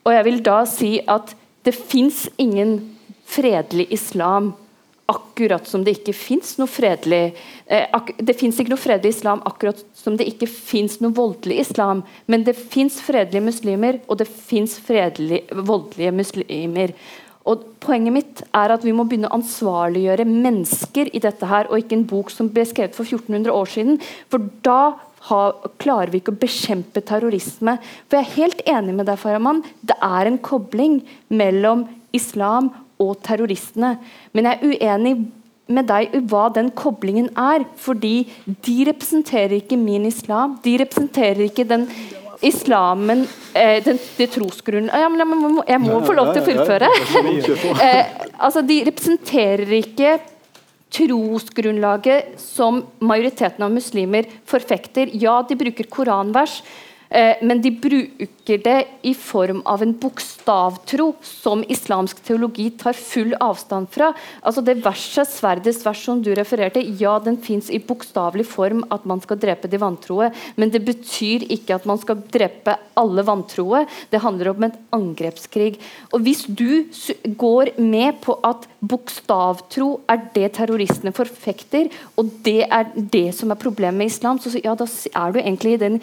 Og jeg vil da si at det fins ingen fredelig islam akkurat som det ikke fins noe fredelig eh, Det fins ikke noe fredelig islam akkurat som det ikke fins noe voldelig islam. Men det fins fredelige muslimer, og det fins voldelige muslimer. Og Poenget mitt er at vi må begynne å ansvarliggjøre mennesker i dette her, og ikke en bok som ble skrevet for 1400 år siden. For da ha, klarer vi ikke å bekjempe terrorisme. For Jeg er helt enig med deg, Faraman. Det er en kobling mellom islam og terroristene. Men jeg er uenig med deg i hva den koblingen er. Fordi de representerer ikke min islam. De representerer ikke den islamen eh, den, det trosgrunnen ja, Jeg må, jeg må få lov til å fullføre. eh, altså, de representerer ikke trosgrunnlaget som majoriteten av muslimer forfekter. Ja, de bruker koranvers, men de bruker det i form av en bokstavtro som islamsk teologi tar full avstand fra. Altså Det verset, sverdets vers som du refererte, ja, den fins i bokstavelig form at man skal drepe de vantroe, men det betyr ikke at man skal drepe alle vantroe. Det handler om en angrepskrig. Og Hvis du går med på at bokstavtro er det terroristene forfekter, og det er det som er problemet med islam, så ja, da er du egentlig i den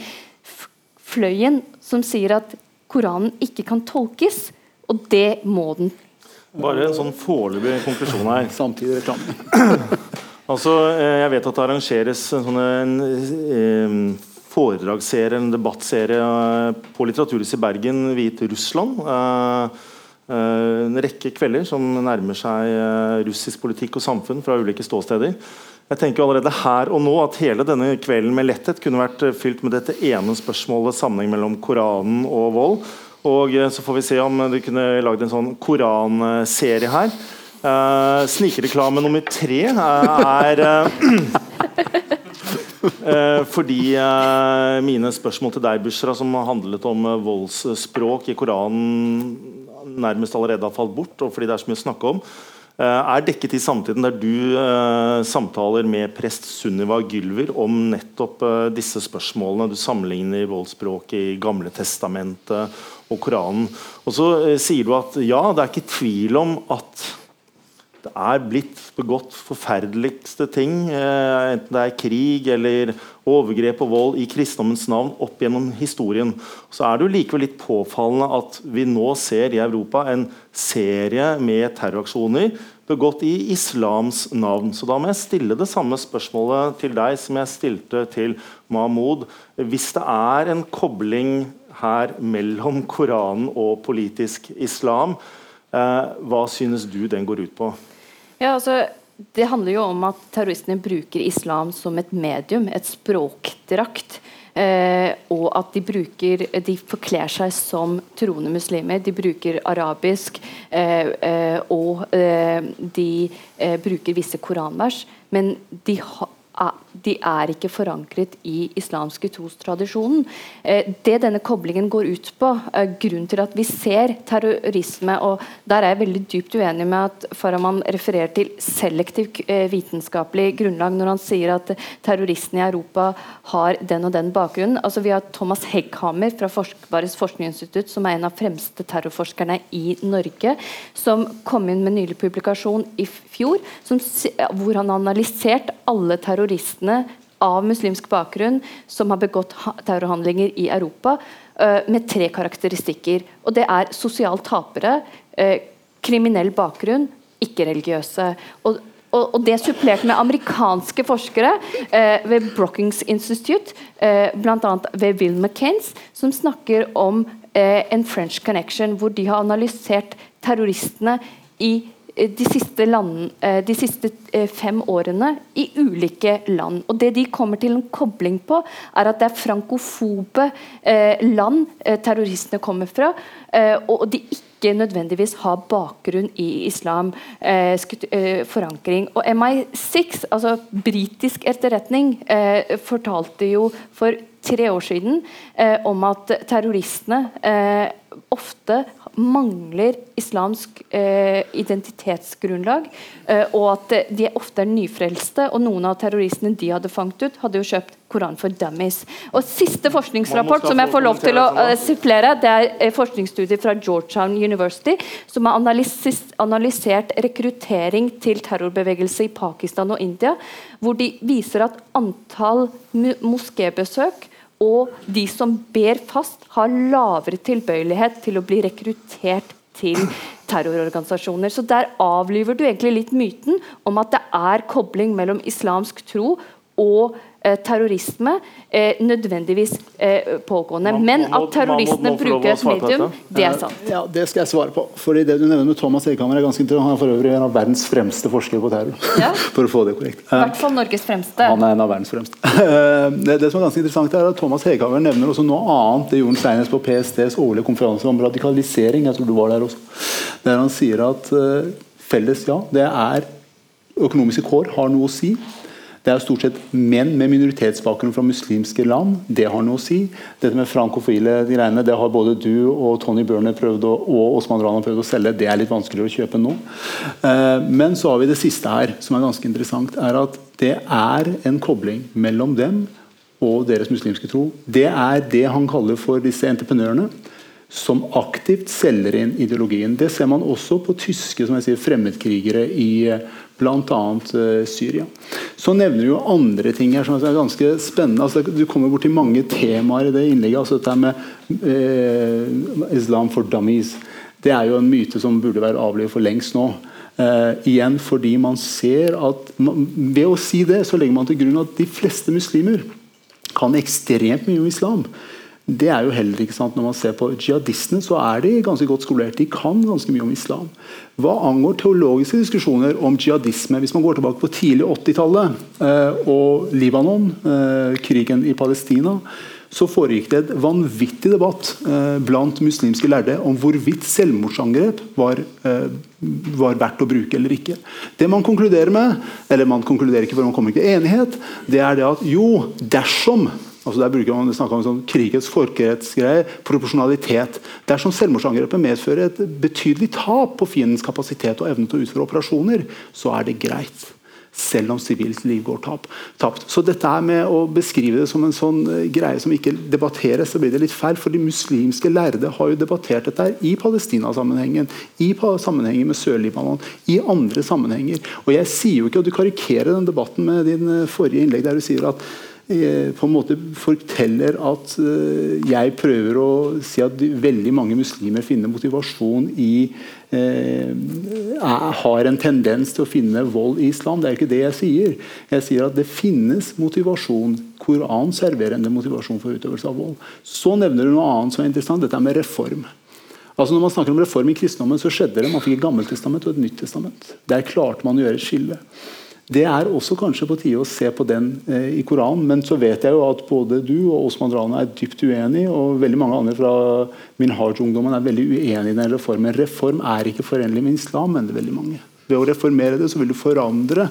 fløyen som sier at Koranen ikke kan tolkes, og det må den. Bare en sånn foreløpig konklusjon her. Samtidig reklame. altså, eh, jeg vet at det arrangeres en, sånn, en, en foredragsserie, en debattserie eh, på Litteraturhuset i Bergen viet Russland. Eh, en rekke kvelder som nærmer seg russisk politikk og samfunn fra ulike ståsteder. Jeg tenker allerede her og nå at hele denne kvelden med letthet kunne vært fylt med dette ene spørsmålet sammenheng mellom Koranen og vold. Og eh, så får vi se om du kunne lagd en sånn koranserie her. Uh, Snikreklame nummer tre er uh, fordi uh, mine spørsmål til deg, Bushra, som handlet om voldsspråk i Koranen, nærmest allerede har falt bort, og fordi det er så mye å snakke om, er dekket i samtiden der du samtaler med prest Sunniva Gylver om nettopp disse spørsmålene. Du sammenligner voldsspråk i Gamle testamentet og Koranen. Og så sier du at ja, det er ikke tvil om at det er blitt begått forferdeligste ting, eh, enten det er krig eller overgrep og vold i kristendommens navn opp gjennom historien. Så er det jo likevel litt påfallende at vi nå ser i Europa en serie med terroraksjoner begått i islams navn. Så da må jeg stille det samme spørsmålet til deg som jeg stilte til Mahmoud. Hvis det er en kobling her mellom Koranen og politisk islam, eh, hva synes du den går ut på? Ja, altså, det handler jo om at terroristene bruker islam som et medium, et språkdrakt. Eh, og at de bruker De forkler seg som troende muslimer. De bruker arabisk, eh, eh, og eh, de eh, bruker visse koranvers. Men de har de er ikke forankret i islamske trostradisjonen. Eh, det denne koblingen går ut på, grunnen til at vi ser terrorisme og Der er jeg veldig dypt uenig med at Farahman refererer til selektiv eh, vitenskapelig grunnlag når han sier at terroristene i Europa har den og den bakgrunnen. Altså Vi har Thomas Hegghammer fra Forskbares forskningsinstitutt, som er en av fremste terrorforskerne i Norge, som kom inn med nylig publikasjon i fjor, som, hvor han har analysert alle terroristene av muslimsk bakgrunn som har begått terrorhandlinger i Europa, med tre karakteristikker. Og Det er sosialt tapere, kriminell bakgrunn, ikke-religiøse. Og, og, Det supplert med amerikanske forskere eh, ved Brookings Institute, eh, bl.a. ved Will McCains, som snakker om en French connection, hvor de har analysert terroristene i Eh, de siste, land, eh, de siste, eh, fem årene i ulike land. Og Det de kommer til en kobling på, er at det er frankofobe land terroristene kommer fra, og de ikke nødvendigvis har bakgrunn i islam. forankring. Og MI6, altså britisk etterretning, fortalte jo for tre år siden om at terroristene ofte mangler islamsk eh, identitetsgrunnlag, eh, og at de ofte er nyfrelste. og Noen av terroristene de hadde fanget ut, hadde jo kjøpt Koran for dummies. Og Siste forskningsrapport som jeg får lov til å uh, supplere, det er uh, forskningsstudier fra Georgetown University, som har analysert rekruttering til terrorbevegelse i Pakistan og India, hvor de viser at antall moskébesøk og de som ber fast, har lavere tilbøyelighet til å bli rekruttert til terrororganisasjoner. Så Der avliver du egentlig litt myten om at det er kobling mellom islamsk tro og eh, terrorisme eh, nødvendigvis eh, pågående. Man, Men at terroristene bruker et medium, det er sant. Ja, Det skal jeg svare på. Fordi Det du nevner med Thomas Eikhammer er ganske interessant. Han er for øvrig en av verdens fremste forskere på terror. Ja. for å få det korrekt. I hvert fall Norges fremste. Han er en av verdens fremste. det, det, som er ganske interessant er at Thomas Eikhammer nevner også noe annet. Det gjorde Steines på PSTs årlige konferanse om radikalisering. Jeg tror du var der også. Der han sier at uh, felles, ja, det er økonomiske kår har noe å si. Det er stort sett menn med minoritetsbakgrunn fra muslimske land. Det har noe å si. Dette med frankofile greiene, det har både du og Tony Burner prøvd å, og Osman Rana prøvd å selge. Det er litt vanskeligere å kjøpe nå. Eh, men så har vi det siste her, som er ganske interessant. er at Det er en kobling mellom dem og deres muslimske tro. Det er det han kaller for disse entreprenørene som aktivt selger inn ideologien. Det ser man også på tyske som jeg sier, fremmedkrigere i bl.a. Uh, Syria. Så nevner du jo andre ting her som er ganske spennende. Altså, du kommer borti mange temaer i det innlegget. altså dette med eh, Islam for dummies. Det er jo en myte som burde være avlivet for lengst nå. Uh, igjen fordi man ser at man, Ved å si det, så legger man til grunn at de fleste muslimer kan ekstremt mye om islam. Det er jo heller ikke sant Når man ser på jihadistene, så er de ganske godt skolert. De kan ganske mye om islam. Hva angår teologiske diskusjoner om jihadisme, hvis man går tilbake på tidlig 80-tallet eh, og Libanon, eh, krigen i Palestina, så foregikk det et vanvittig debatt eh, blant muslimske lærde om hvorvidt selvmordsangrep var, var verdt å bruke eller ikke. Det man konkluderer med, eller man konkluderer ikke for man kommer ikke til enighet, det er det at jo, dersom altså Der bruker man om sånn krigets folkerettsgreie, proporsjonalitet. Dersom selvmordsangrepet medfører et betydelig tap på fiendens kapasitet og evne til å utføre operasjoner, så er det greit selv om sivilt liv går tapt. Så dette her med å beskrive det som en sånn eh, greie som ikke debatteres, så blir det litt feil. For de muslimske lærde har jo debattert dette her i Palestina-sammenhengen, i sammenhengen med Sør-Libanon, i andre sammenhenger. Og jeg sier jo ikke, og du karikerer den debatten med din eh, forrige innlegg der du sier at på en måte forteller at eh, jeg prøver å si at veldig mange muslimer finner motivasjon i eh, Har en tendens til å finne vold i islam. Det er ikke det jeg sier. Jeg sier at det finnes motivasjon. Koran serverer en motivasjon for utøvelse av vold. Så nevner du noe annet som er interessant. Dette med reform. Altså Når man snakker om reform i kristendommen, så skjedde det. Man fikk et Gammeltestament og et Nytt testament. Der klarte man å gjøre et skille. Det er også kanskje på tide å se på den eh, i Koranen. Men så vet jeg jo at både du og Osman Rana er dypt uenig, og veldig mange andre fra Minhaj-ungdommen er veldig uenig i den reformen. Reform er ikke forenlig med islam, mener veldig mange. Ved å reformere det så vil du forandre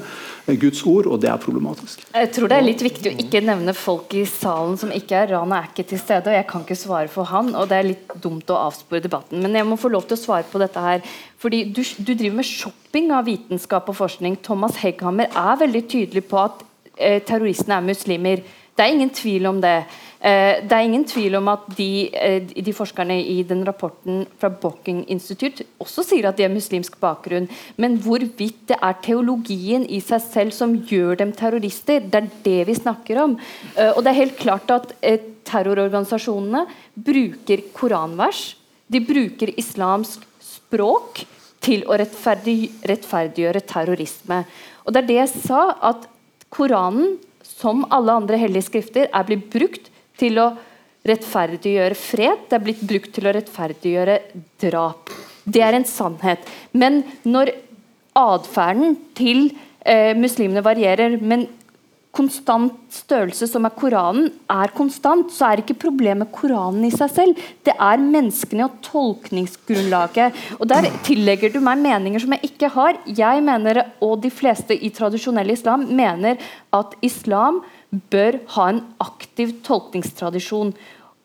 Guds ord, og det er problematisk. Jeg tror det er litt viktig å ikke nevne folk i salen som ikke er Rana er ikke til stede, og jeg kan ikke svare for han, og det er litt dumt å avspore debatten. Men jeg må få lov til å svare på dette her. Fordi du, du driver med shopping av vitenskap og forskning. Thomas Hegghammer er veldig tydelig på at eh, terroristene er muslimer. Det er ingen tvil om det. Eh, det er ingen tvil om at de, eh, de forskerne i den rapporten fra Bocking Institute også sier at de har muslimsk bakgrunn. Men hvorvidt det er teologien i seg selv som gjør dem terrorister, det er det vi snakker om. Eh, og det er helt klart at terrororganisasjonene bruker koranvers. De bruker islamsk språk til å rettferdig, rettferdiggjøre terrorisme. Og det er det jeg sa, at Koranen, som alle andre hellige skrifter, er blitt brukt til å rettferdiggjøre fred. Det er blitt brukt til å rettferdiggjøre drap. Det er en sannhet. Men når atferden til eh, muslimene varierer, men konstant størrelse, som er Koranen, er konstant, så er ikke problemet Koranen i seg selv. Det er menneskene og tolkningsgrunnlaget. Og Der tillegger du meg meninger som jeg ikke har. Jeg mener, og de fleste i tradisjonell islam, mener at islam bør ha en aktiv tolkningstradisjon.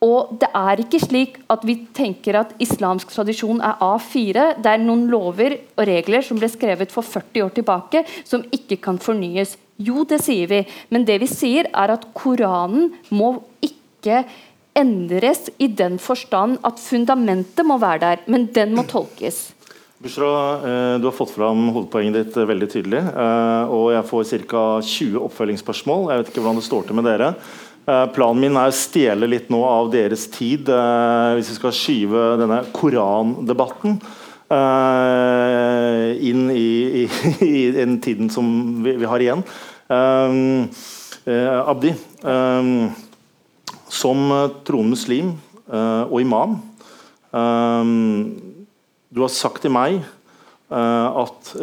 Og det er ikke slik at vi tenker at islamsk tradisjon er A4. Det er noen lover og regler som ble skrevet for 40 år tilbake, som ikke kan fornyes. Jo, det sier vi, men det vi sier er at Koranen må ikke endres i den forstand at fundamentet må være der, men den må tolkes. Bushra, eh, du har fått fram hovedpoenget ditt eh, veldig tydelig. Eh, og jeg får ca. 20 oppfølgingsspørsmål. Jeg vet ikke hvordan det står til med dere. Planen min er å stjele litt nå av deres tid, hvis vi skal skyve denne korandebatten inn i, i, i, den tiden som vi, vi har igjen. Abdi, som troende muslim og imam du har sagt til meg at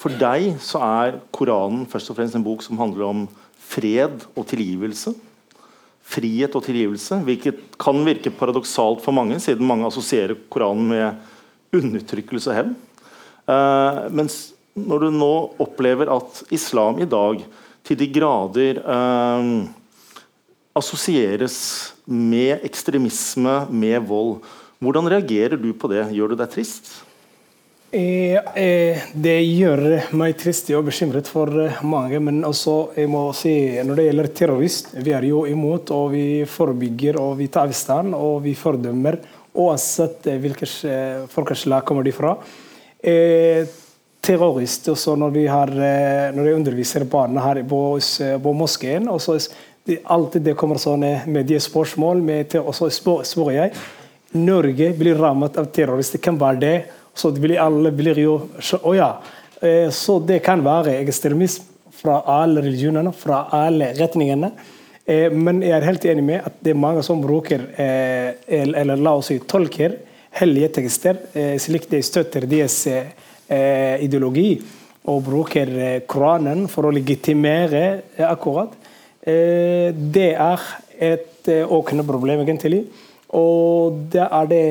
for deg så er Koranen først og fremst en bok som handler om fred og tilgivelse. Frihet og tilgivelse, hvilket kan virke paradoksalt for mange, siden mange assosierer Koranen med undertrykkelse og hevn. Uh, mens når du nå opplever at islam i dag til de grader assosieres med ekstremisme, med vold hvordan reagerer du på det? Gjør du deg trist? Eh, eh, det gjør meg trist og bekymret for eh, mange. Men også, jeg må si, når det gjelder terrorist, vi er jo imot, og vi forebygger og vi tar avstand og vi fordømmer. Uansett hvilket folkeslag kommer de fra. terrorist, også når, vi har, når jeg underviser barna her på, på moskeen, så alltid det kommer sånne mediespørsmål, med, og så spør jeg Norge blir rammet av terrorister. Hvem var det? Så blir, alle blir jo Å ja. Eh, så det kan være ekstremisme fra alle religionene, fra alle retningene. Eh, men jeg er helt enig med at det er mange som bruker, eh, eller la oss si tolker, hellige tekster slik de støtter deres ideologi, og bruker Koranen for å legitimere akkurat. Det er et åkende problem, egentlig. Og der er, det,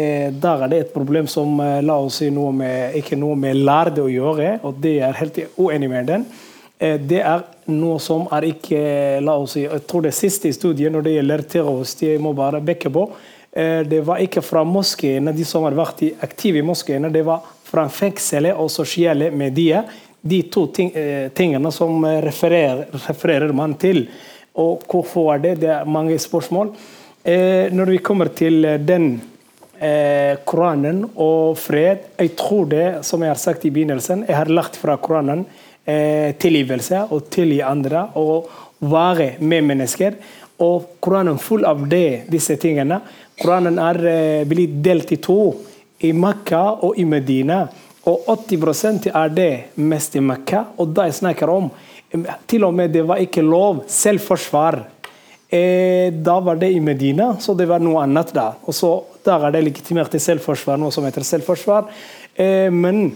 der er det et problem som la oss si noe med, ikke noe med lærde å gjøre, og det er helt uenig med den. Det er noe som er ikke la oss si, Jeg tror det siste studiet når det gjelder terrorist, jeg må bare bekke på. Det var ikke fra moskeene, de som har vært aktive i moskeene, det var fra fengselet og sosiale medier. De to ting, tingene som refererer, refererer man til. Og hvorfor er det? Det er mange spørsmål. Når vi kommer til den Koranen og fred Jeg tror det, som jeg har sagt i begynnelsen, jeg har lagt fra Koranen eh, tilgivelse og tilgi andre og være med mennesker. Og Koranen er full av det, disse tingene. Koranen er eh, blitt delt i to, i Makka og i Medina. Og 80% er det mest i Makka. Og da jeg snakker om Til og med det var ikke lov. Selvforsvar. Eh, da var det i Medina, så det var noe annet da. Og så Da er det legitimert til selvforsvar, noe som heter selvforsvar. Eh, men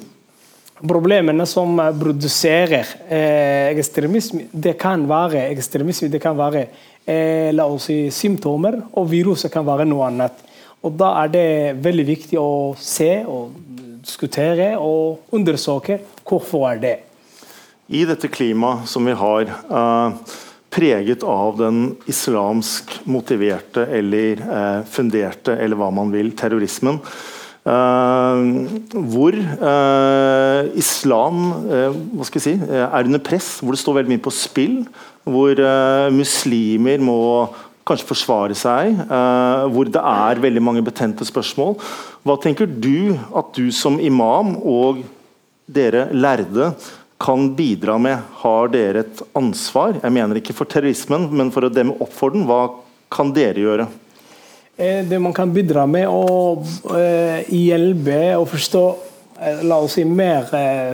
problemene som produserer eh, ekstremisme, det kan være ekstremisme, det kan være eh, la oss si, symptomer, og viruset kan være noe annet. Og Da er det veldig viktig å se og diskutere og undersøke hvorfor er det I dette klimaet som vi har, eh, preget av den islamsk motiverte eller eh, funderte, eller hva man vil, terrorismen, Eh, hvor eh, islam uh, hva skal jeg si, er under press, hvor det står veldig mye på spill. Hvor muslimer må kanskje forsvare seg, hvor det er veldig mange betente spørsmål. Hva tenker du at du som imam og dere lærde kan bidra med? Har dere et ansvar? Jeg mener ikke for terrorismen, men for å demme opp for den. Hva kan dere gjøre? Eh, det man kan bidra med å eh, hjelpe og forstå eh, la oss si mer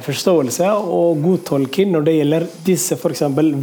forståelse og godtolking når det gjelder disse for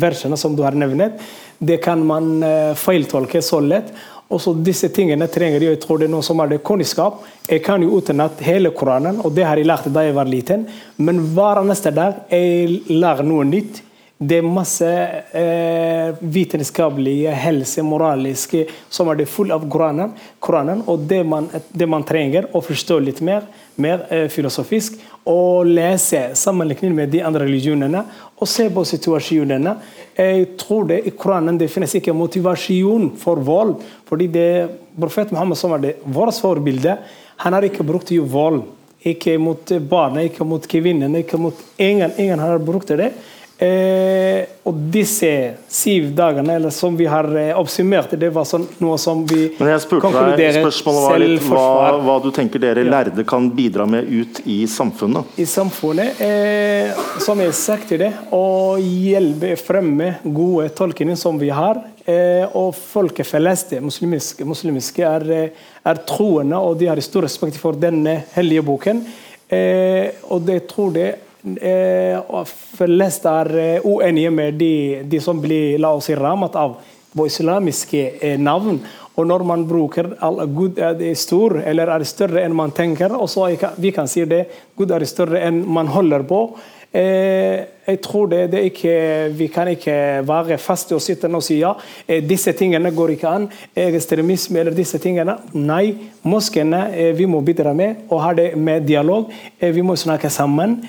versene som du har nevnt. Det kan man feiltolke så lett. Også disse tingene trenger jeg tror det er noe som er det kunnskap. Jeg kan jo utenat hele Koranen, og det har jeg lært da jeg var liten. Men hver neste dag jeg lærer noe nytt. Det er masse eh, vitenskapelige, helse, moraliske som er det full av Koranen. Koranen og det man, det man, trenger å forstå litt mer, mer eh, filosofisk, og lese sammenlignet med de andre religionene, og se på situasjonene. Jeg tror det I Koranen det finnes ikke motivasjon for vold. fordi det Profet Muhammed, som er det vårt forbilde, han har ikke brukt vold. Ikke mot barna, ikke mot kvinnene, ikke mot ingen, ingen har brukt det. Eh, og disse syv dagene eller som vi har eh, oppsummert, det var sånn, noe som vi Men jeg spurte deg, Spørsmålet var litt hva, hva, du tenker dere lærde kan bidra med ut i samfunnet? I samfunnet, eh, som jeg sagt det, å hjelpe fremme gode tolkninger som vi har. Eh, og folket flest, muslimiske, muslimiske er, eh, er, troende, og de har stor respekt for denne hellige boken. Eh, og det tror jeg eh, flest er eh, uenige med de, de, som blir la oss rammet av på islamiske eh, navn. Og når man bruker Gud er stor, eller er større enn man tenker, og så vi kan si det, Gud er større enn man holder på. Eh, jeg tror det, det ikke, Vi kan ikke være faste og sitte og si ja, eh, disse tingene går ikke an. Ekstremisme eller disse tingene. Nei, moskeene eh, vi må bidra med og ha det med dialog. Vi må snakke sammen.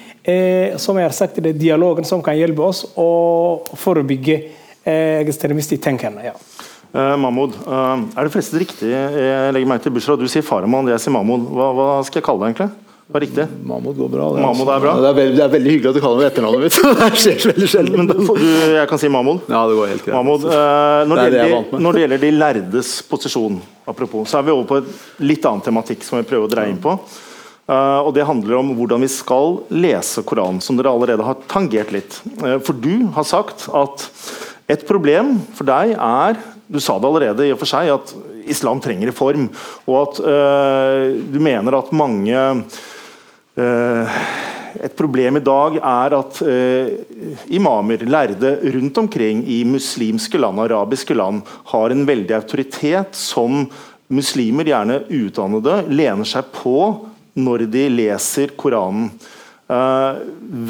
Som jeg har sagt, det er dialogen som kan hjelpe oss å forebygge ekstremistisk tenkende. Ja. Uh, Mahmoud, er det fleste riktig? Jeg legger meg til Bushra, du sier Farahman, jeg sier Mahmoud. Hva, hva skal jeg kalle det egentlig? Var riktig. Mahmoud går bra. Det, Mahmoud er bra. Det er, veldig, det er, veldig, hyggelig at du kaller meg etternavnet mitt. det skjer veldig sjelden. Du, jeg kan si Mahmoud. Ja, det går helt greit. Mahmoud, eh, når, det det gjelder, når, det gjelder, de lærdes posisjon, apropos, så er vi over på et litt annen tematikk som vi prøver å dreie inn på. Uh, og Det handler om hvordan vi skal lese Koranen, som dere allerede har tangert litt. Uh, for du har sagt at et problem for deg er Du sa det allerede i og for seg, at islam trenger reform. Og at du mener at mange et problem i dag er at eh, imamer, lærde rundt omkring i muslimske land, arabiske land, har en veldig autoritet som muslimer, gjerne utdannede, lener seg på når de leser Koranen. Eh,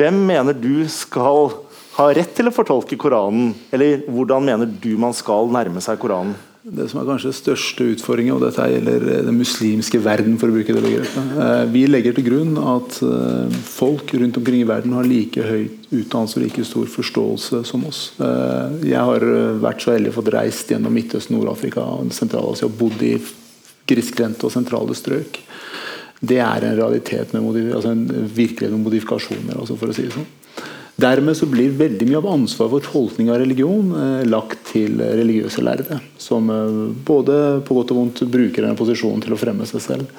hvem mener du skal ha rett til å fortolke Koranen, eller hvordan mener du man skal nærme seg Koranen? Det som er kanskje største utfordringen, og dette gjelder den muslimske verden, for å bruke det begrepet. Eh, vi legger til grunn at eh, folk rundt omkring i verden har like høy utdannelse og like stor forståelse som oss. Eh, jeg har vært så heldig å få reist gjennom Midtøsten, Nord-Afrika og Sentral-Asia og bodd i grisgrendte og sentrale strøk. Det er en realitet med, altså en virkelighet med modifikasjoner, altså for å si det sånn. Dermed så blir veldig mye av ansvaret for tolkning av religion eh, lagt til religiøse lærde. Som eh, både på godt og vondt bruker denne posisjonen til å fremme seg selv.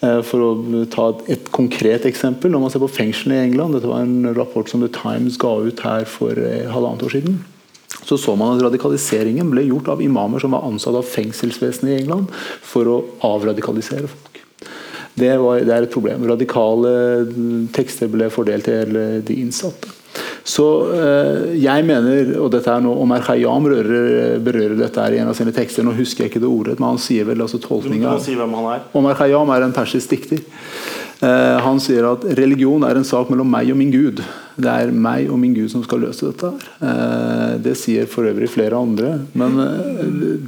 Eh, for å ta et, et, konkret eksempel, når man ser på fengslene i England Dette var en rapport som The Times ga ut her for eh, halvannet år siden. Så så man at radikaliseringen ble gjort av imamer som var ansatt av fengselsvesenet i England for å avradikalisere folk. Det, var, det er et problem. Radikale tekster ble fordelt til de innsatte. Så eh, jeg mener, og dette er noe Omar Khayyam berører, berører dette her i en av sine tekster, nå husker jeg ikke det ordet, men han sier vel altså tolkninga si. Omar Khayyam er en persisk dikter. Eh, han sier at religion er en sak mellom meg og min gud. Det er meg og min Gud som skal løse dette. her. det sier for øvrig flere andre. Men eh,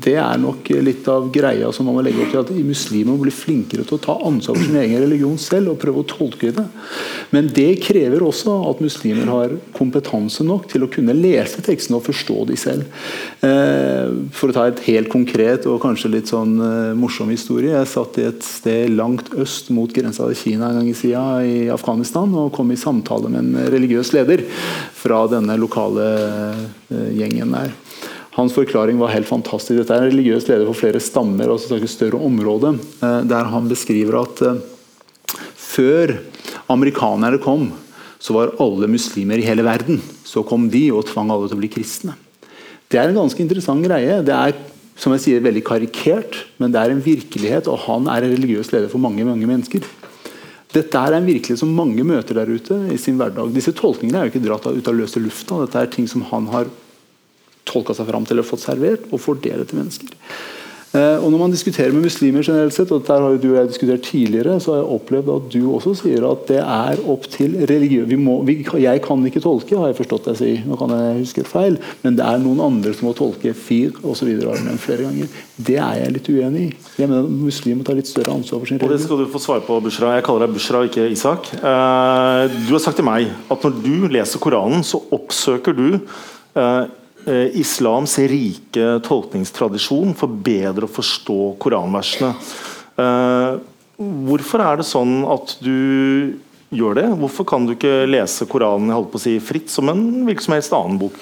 det er nok litt av greia som man må legge opp til. At muslimer blir flinkere til å ta ansvar for sin egen religion selv og prøve å tolke det. Men det krever også at muslimer har kompetanse nok til å kunne lese tekstene og forstå de selv. Eh, for å ta et helt konkret og kanskje litt sånn morsom historie. Jeg satt i et sted langt øst mot grensa til Kina en gang i sida i Afghanistan og kom i samtale med en religiøs religiøs leder fra denne lokale eh, gjengen der. Hans forklaring var helt fantastisk. Dette er en religiøs leder for flere stammer og et større område, eh, der han beskriver at eh, før amerikanerne kom, så var alle muslimer i hele verden. Så kom de og tvang alle til å bli kristne. Det er en ganske interessant greie. Det er som jeg sier, veldig karikert, men det er en virkelighet, og han er en religiøs leder for mange mange mennesker. Dette er en virkelighet som mange møter der ute i sin hverdag. Disse tolkningene er jo ikke dratt ut av løse lufta. Dette er ting som han har tolka seg fram til og fått servert, og får til mennesker. Eh, og Når man diskuterer med muslimer generelt sett, og dette har du og jeg diskutert tidligere, så har jeg opplevd at du også sier at det er opp til religiø... jeg kan ikke tolke, har jeg forstått deg si. Nå kan jeg huske et feil, men det er noen andre som må tolke fir osv. flere ganger. Det er jeg litt uenig i. Jeg mener at Muslimer må ta litt større ansvar for sin religion. Og Det skal du få svare på, Bushra. Jeg kaller deg Bushra, ikke Isak. Eh, du har sagt til meg at når du leser Koranen, så oppsøker du Eh, islams rike tolkningstradisjon for bedre å forstå koranversene. Eh, hvorfor er det sånn at du gjør det? Hvorfor kan du ikke lese Koranen jeg holdt på å si, fritt som en hvilken som helst annen bok?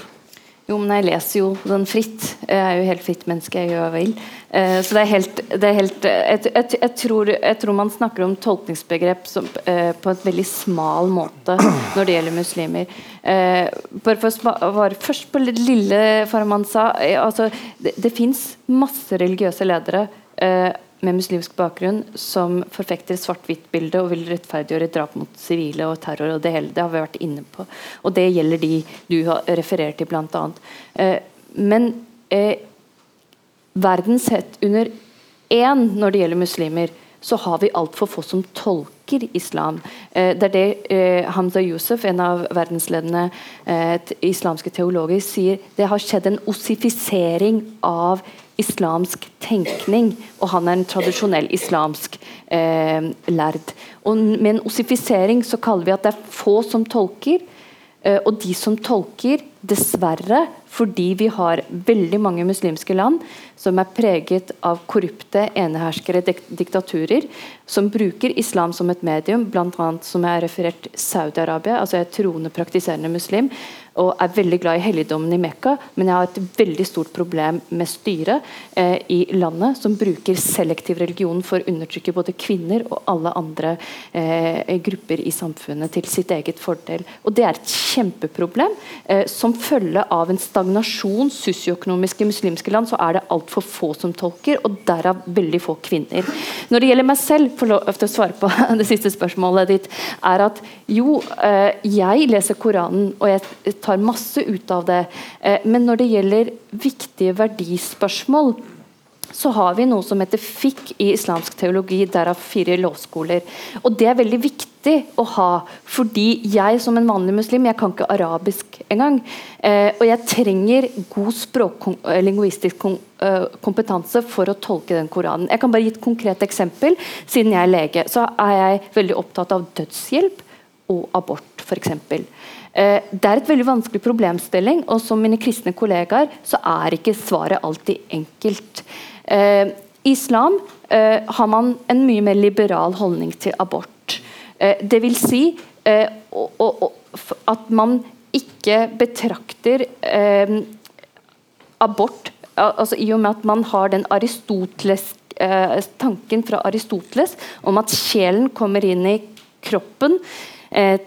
Jo, men jeg leser jo den fritt. Jeg er jo helt fritt menneske, jeg gjør hva jeg vil. Uh, så det er helt, det er helt jeg, jeg, jeg, tror, jeg, tror, man snakker om tolkningsbegrep som, uh, på et veldig smal måte når det gjelder muslimer. Uh, bare for først på lille Farman sa altså, Det, det fins masse religiøse ledere med muslimsk bakgrunn som forfekter svart-hvitt-bildet og vil rettferdiggjøre drap mot sivile og terror. og det, hele, det, har vi vært inne på. Og det gjelder de du har referert til, bl.a. Eh, men eh, verden sett under én når det gjelder muslimer, så har vi altfor få som tolker islam. Eh, det er det eh, Hamza Yusuf, en av verdensledende eh, islamske teologer, sier. Det har skjedd en ossifisering av islam islamsk tenkning, og han er en tradisjonell islamsk eh, lærd. Og med en ossifisering så kaller vi at det er få som tolker, eh, og de som tolker, dessverre, fordi vi har veldig mange muslimske land som er preget av korrupte eneherskere, diktaturer, som bruker islam som et medium, bl.a. som jeg har referert Saudi-Arabia, altså jeg er troende praktiserende muslim, og er veldig glad i helligdommen i Mekka, men jeg har et veldig stort problem med styret eh, i landet, som bruker selektiv religion for å undertrykke både kvinner og alle andre eh, grupper i samfunnet til sitt eget fordel. Og Det er et kjempeproblem. Eh, som følge av en stagnasjon sosioøkonomisk i muslimske land, så er det altfor få som tolker, og derav veldig få kvinner. Når det gjelder meg selv, for lov til å svare på det siste spørsmålet ditt, er at jo, eh, jeg leser Koranen, og jeg tar masse ut av det. Eh, men når det gjelder viktige verdispørsmål, så har vi noe som heter fikk i islamsk teologi, derav fire lovskoler. Og det er veldig viktig å ha, fordi jeg som en vanlig muslim, jeg kan ikke arabisk engang. Eh, og jeg trenger god språklingvistisk kom, eh, kompetanse for å tolke den Koranen. Jeg kan bare gi et konkret eksempel. Siden jeg er lege, så er jeg veldig opptatt av dødshjelp og abort, f.eks. Eh, det er et veldig vanskelig problemstilling, og som mine kristne kollegaer så er ikke svaret alltid enkelt. Eh, islam eh, har man en mye mer liberal holdning til abort. Eh, det vil si at man ikke betrakter abort altså I og med at man har den Aristoteles tanken fra Aristoteles om at sjelen kommer inn i kroppen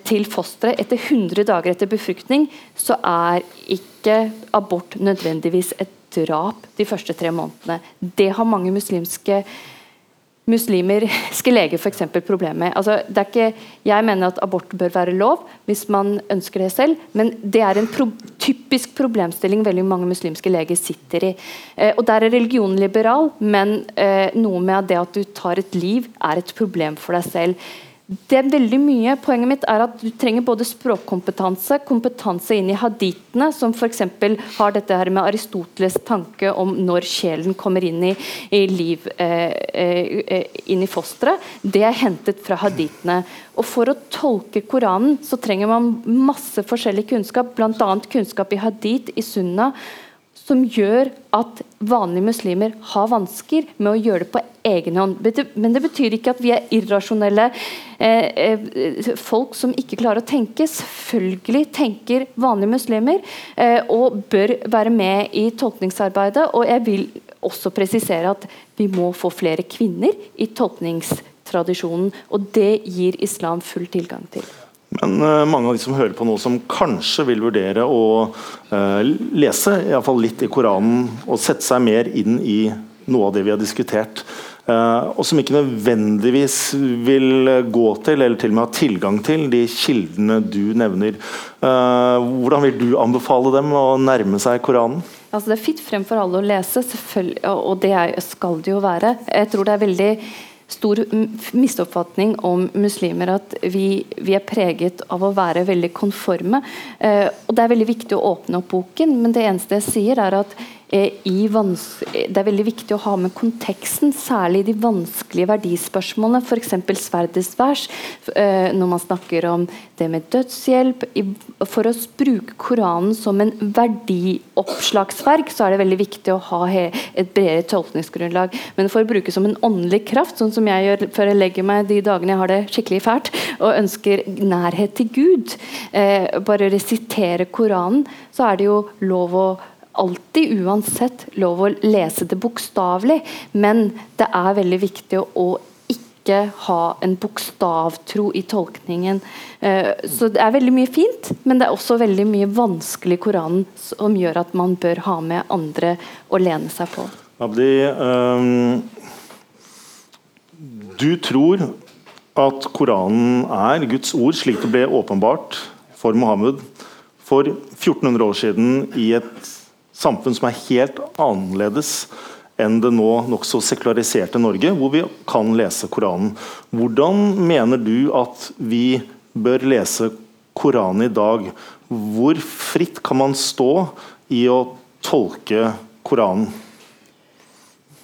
til fosteret etter 100 dager etter befruktning, så er ikke abort nødvendigvis et drap de første tre månedene. Det har mange muslimske muslimerske leger f.eks. problemer med. Altså, ikke, jeg mener at abort bør være lov hvis man ønsker det selv, men det er en pro typisk problemstilling veldig mange muslimske leger sitter i. Eh, og Der er religionen liberal, men eh, noe med det at du tar et liv, er et problem for deg selv det er veldig mye. Poenget mitt er at du trenger både språkkompetanse, kompetanse inn i haditene, som f.eks. har dette her med Aristoteles tanke om når sjelen kommer inn i, i liv eh, eh, inn i fosteret. Det er hentet fra haditene. Og For å tolke Koranen så trenger man masse forskjellig kunnskap, bl.a. kunnskap i hadit, i sunna, som gjør at vanlige muslimer har vansker med å gjøre det på egen hånd. Men det betyr ikke at vi er irrasjonelle eh, eh, folk som ikke klarer å tenke. Selvfølgelig tenker vanlige muslimer eh, og bør være med i tolkningsarbeidet. Og jeg vil også presisere at vi må få flere kvinner i tolkningstradisjonen. Og det gir islam full tilgang til. Men uh, mange av de som hører på nå, som kanskje vil vurdere å uh, lese i fall litt i Koranen og sette seg mer inn i noe av det vi har diskutert, uh, og som ikke nødvendigvis vil gå til eller til og med ha tilgang til de kildene du nevner. hvordan vil du anbefale dem å nærme seg Koranen? Altså, det er fritt frem for alle å lese, og det skal det jo være. Jeg tror det er veldig stor misoppfatning om muslimer at vi, vi, er preget av å være veldig konforme. Eh, og Det er veldig viktig å åpne opp boken, men det eneste jeg sier, er at det er veldig viktig å ha med konteksten, særlig de vanskelige verdispørsmålene, f.eks. sverdets vers, eh, når man snakker om det med dødshjelp. For å bruke Koranen som en verdioppslagsverk, så er det veldig viktig å ha et bredere tolkningsgrunnlag. Men for å bruke som en åndelig kraft, sånn som jeg gjør før jeg legger meg de dagene jeg har det skikkelig fælt, og ønsker nærhet til Gud, bare bare resitere Koranen, så er det jo lov å alltid uansett lov å lese det bokstavelig, men det er veldig viktig å ikke ha en bokstavtro i tolkningen. Eh, så det er veldig mye fint, men det er også veldig mye vanskelig i Koranen som gjør at man bør ha med andre å lene seg på. Abdi, um, du tror at Koranen er Guds ord, slik det ble åpenbart for Mohammed for 1400 år siden i et samfunn som er helt annerledes enn det nå nokså sekulariserte Norge, hvor vi kan lese Koranen. Hvordan mener du at vi bør lese Koranen i dag? Hvor fritt kan man stå i å tolke Koranen?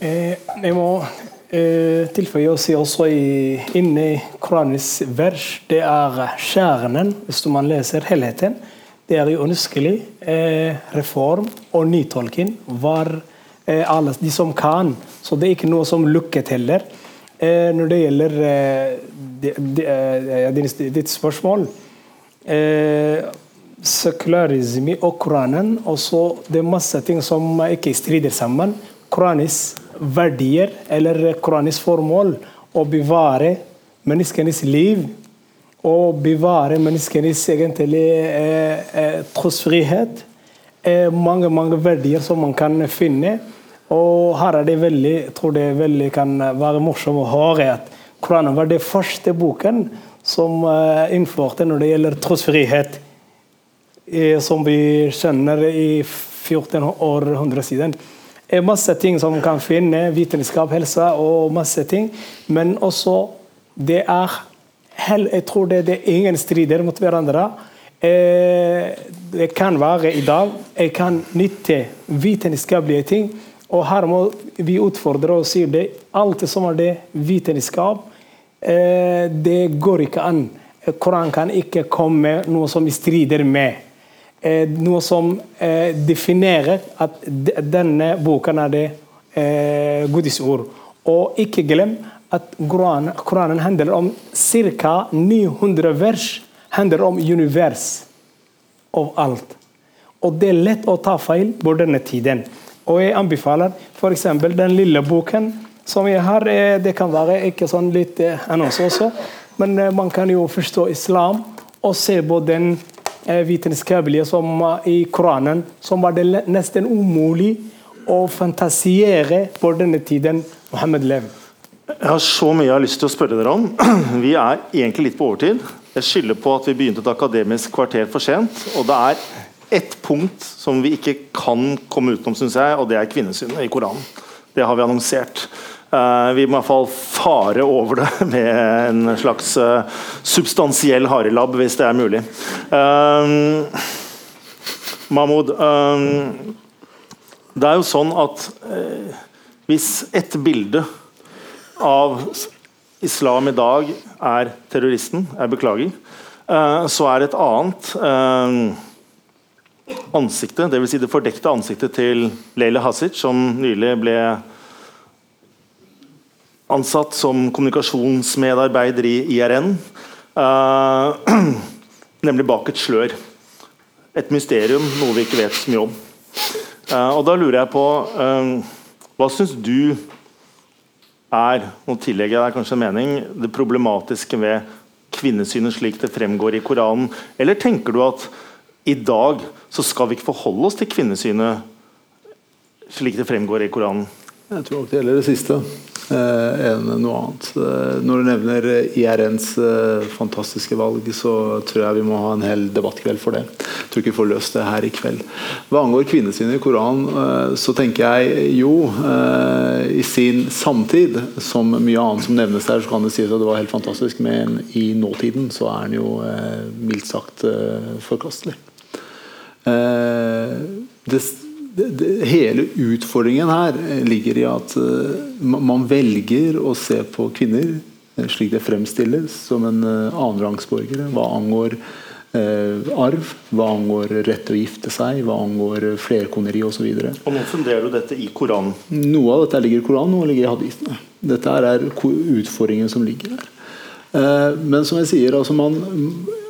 Eh, jeg må eh, tilføye å si også i, inni Koranens vers, det er kjernen, hvis man leser helheten det er jo ønskelig eh, reform og nytolking var eh, alle de som kan. Så det er ikke noe som lukket heller. Eh, når det gjelder eh, de, ditt spørsmål eh, Sekularisme og Koranen også Det er masse ting som ikke strider sammen. Koranis verdier eller Koranis formål å bevare menneskenes liv å bevare menneskenes egentlig eh, eh, trosfrihet. Eh, mange mange verdier som man kan finne. Og her er det veldig, jeg tror det veldig kan være morsomt å høre at Koranen var den første boken som eh, innførte når det gjelder trosfrihet, eh, som vi skjønner i 14 århundre siden. er masse ting som kan finne, vitenskap, helse og masse ting. Men også det er Jeg tror det, det er ingen strider mot hverandre. Eh, det kan være i dag. Jeg kan nytte vitenskapelige ting. Og her må vi utfordre og si det. Alt som er det vitenskap, eh, det går ikke an. Koran kan ikke komme med noe som strider med. Eh, noe som definerer at denne boken er det Guds ord. Og ikke glem at Koranen, Koranen handler om ca. 900 vers handler om univers og alt. Og det er lett å ta feil på denne tiden. Og jeg anbefaler f.eks. den lille boken som jeg har. Eh, det kan være ikke sånn litt eh, annonse også, men eh, man kan jo forstå islam og se på den vitenskapelige som i Koranen, som var det nesten umulig å fantasiere på denne tiden Mohammed levde. Jeg har så mye jeg har lyst til å spørre dere om. Vi er egentlig litt på overtid. Jeg skylder på at vi begynte et akademisk kvarter for sent. Og det er ett punkt som vi ikke kan komme utenom, syns jeg, og det er kvinnesynet i Koranen. Det har vi annonsert. Uh, vi må i hvert fall fare over det med en slags uh, substansiell harelabb, hvis det er mulig. Uh, Mahmoud, det er jo sånn at hvis et bilde av islam i dag er terroristen, jeg beklager, eh, så er et annet eh, ansiktet, dvs. Si det fordekte ansiktet til Leila Hasic, som nylig ble ansatt som kommunikasjonsmedarbeider i IRN, eh, nemlig bak et slør. Et mysterium, noe vi ikke vet så mye om. Og Da lurer jeg på Hva syns du er nå tillegger jeg deg kanskje en mening, det problematiske ved kvinnesynet slik det fremgår i Koranen? Eller tenker du at i dag så skal vi ikke forholde oss til kvinnesynet slik det fremgår i Koranen? Jeg tror nok det gjelder det siste enn noe annet. Eh, når du nevner IRNs eh, fantastiske valg, så tror jeg vi må ha en hel debattkveld for det. Jeg tror ikke vi får løst det her i kveld. Hva angår kvinnesynet i Koranen, eh, så tenker jeg jo eh, i sin samtid, som mye annet som nevnes der, så kan det sies at det var helt fantastisk, men i nåtiden så er den jo eh, mildt sagt forkastelig. det, hele utfordringen her ligger i at uh, man velger å se på kvinner uh, slik det fremstilles, som en annenrangsborgere hva angår arv, hva angår rett til å gifte seg, hva angår flerkoneri osv. Nå funderer du dette i Koranen? Noe av dette ligger i Koranen, noe ligger i hadisene. Dette er utfordringen som ligger der. Men som jeg sier, altså man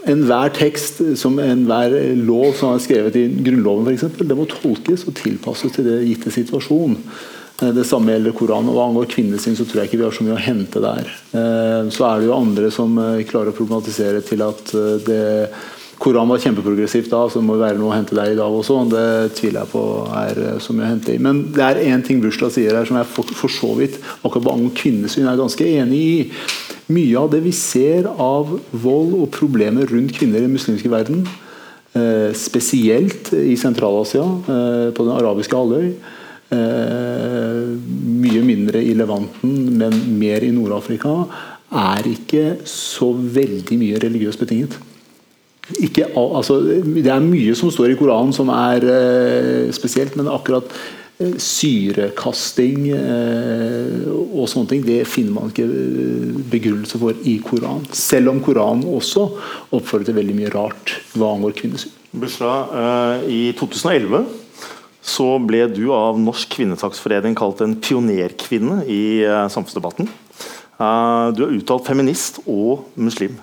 enhver tekst, som enhver lov som er skrevet i Grunnloven f.eks., det må tolkes og tilpasses til det gitte situasjon. Eh, det samme gjelder Koranen. Hva angår kvinnesyn, så tror jeg ikke vi har så mye å hente der. Eh, så er det jo andre som eh, klarer å problematisere til at det Koranen var kjempeprogressivt da, så det må være noe å hente der i dag også. Det tviler jeg på er så mye å hente i. Men det er én ting Bushla sier her som jeg for, for så vidt akkurat hva angår kvinnesyn er ganske enig i. Mye av det vi ser av vold og problemer rundt kvinner i den muslimske verden, eh, spesielt i Sentral-Asia, eh, på den arabiske halvøy, eh, mye mindre i Levanten, men mer i Nord-Afrika, er ikke så veldig mye religiøst betinget. Ikke, altså, det er mye som står i Koranen som er spesielt, men akkurat syrekasting eh, og sånne ting, det finner man ikke eh, begrunnelse for i Koranen. Selv om Koranen også oppfordrer til veldig mye rart hva angår kvinnesyn. Bushra, eh, I 2011 så ble du av Norsk kvinnesaksforening kalt en pionerkvinne i samfunnsdebatten. Du er uttalt feminist og muslim.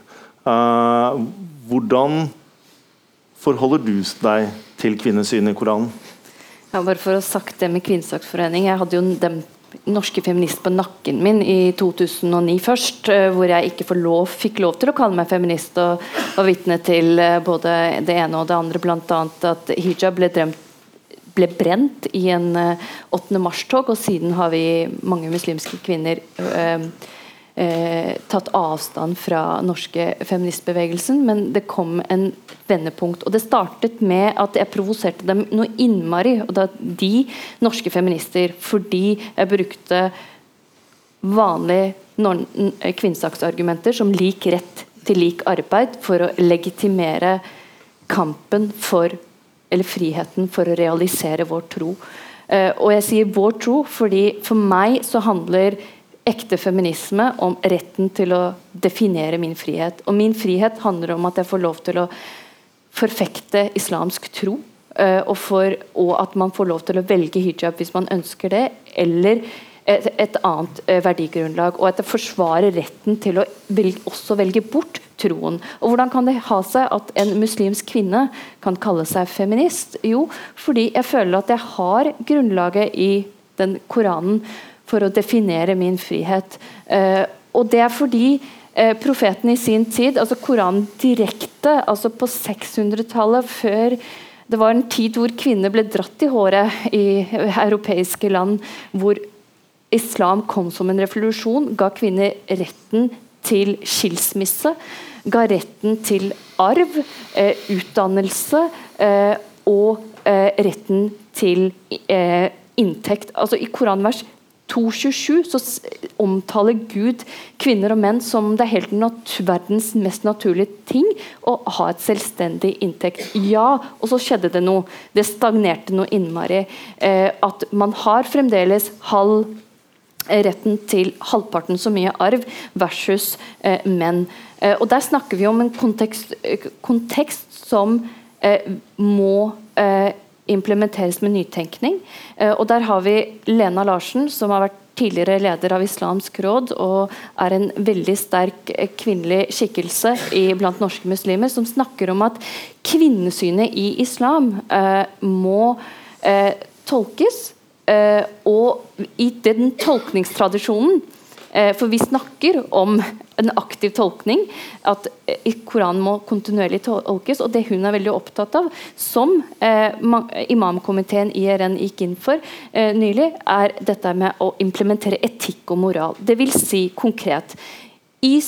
Hvordan forholder du deg til kvinnesynet i Koranen? Ja, bare for å ha sagt det med Kvinnesaksforening. Jeg hadde jo den norske feminist på nakken min i 2009 først, eh, hvor jeg ikke lov, fikk lov til å kalle meg feminist, og var vitne til eh, både det ene og det andre, bl.a. at hijab ble, dremt, ble, brent i en 8. Eh, mars-tog, og siden har vi mange muslimske kvinner øh, eh, tatt avstand fra norske feministbevegelsen, men det kom en vendepunkt. Og det startet med at jeg provoserte dem noe innmari, og da de norske feminister, fordi jeg brukte vanlige kvinnesaksargumenter som lik rett til lik arbeid for å legitimere kampen for eller friheten for å realisere vår tro. Uh, og jeg sier vår tro fordi for meg så handler ekte feminisme om retten til å definere min frihet. Og min frihet handler om at jeg får lov til å forfekte islamsk tro. Uh, og, for, og, at man får lov til å velge hijab hvis man ønsker det, eller et, et annet uh, verdigrunnlag. Og at det forsvarer retten til å velge, også velge bort troen. Og Hvordan kan det ha seg at en muslimsk kvinne kan kalle seg feminist? Jo, fordi jeg føler at jeg har grunnlaget i den Koranen for å definere min frihet. Uh, og det er fordi uh, profeten i sin tid, altså Koranen direkte, altså på 600-tallet, før det var en tid hvor kvinner ble dratt i håret i europeiske land, hvor islam kom som en revolusjon, ga kvinner retten til skilsmisse ga retten til arv, eh, utdannelse eh, og eh, retten til eh, inntekt. Altså I koranvers 2.27 så omtaler Gud kvinner og menn som det er helt verdens mest naturlige ting å ha et selvstendig inntekt. Ja, og så skjedde det noe. Det stagnerte noe innmari. Eh, at man har fremdeles halv retten til halvparten så mye arv versus eh, menn. Eh, og Der snakker vi om en kontekst, eh, kontekst som eh, må eh, implementeres med nytenkning. Eh, og Der har vi Lena Larsen, som har vært tidligere leder av Islamsk råd og er en veldig sterk kvinnelig skikkelse i, blant norske muslimer, som snakker om at kvinnesynet i islam må tolkes Eh, og i den tolkningstradisjonen uh, For vi snakker om en aktiv tolkning, at uh, Koranen må kontinuerlig tolkes. Og det hun er veldig opptatt av, som imamkomiteen IRN gikk inn for nylig, er dette med å implementere etikk og moral. Det vil si konkret i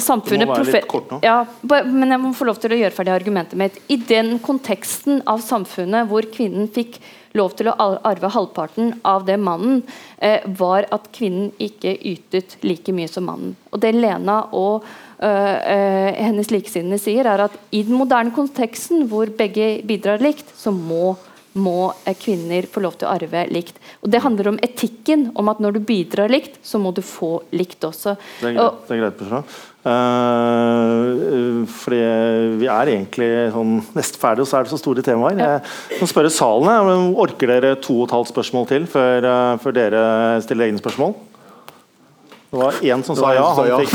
samfunnet Du må være litt kort nå. Ja, men jeg må få lov til å gjøre ferdig argumentet mitt. I den konteksten av samfunnet hvor kvinnen fikk lov til å arve halvparten av det mannen, eh, var at kvinnen ikke ytet like mye som mannen. Og Det Lena og øh, øh, hennes likesinnede sier, er at i den moderne konteksten hvor begge bidrar likt, så må må kvinner få lov til å arve likt. Og Det handler om etikken, om at når du bidrar likt, så må du få likt også. Det er greit, det er greit Uh, fordi vi er egentlig sånn nesten ferdig, og så er det så store temaer. Jeg må spørre salen. Orker dere to og et halvt spørsmål til før, uh, før dere stiller egne spørsmål? Det var én som sa ja. Han fikk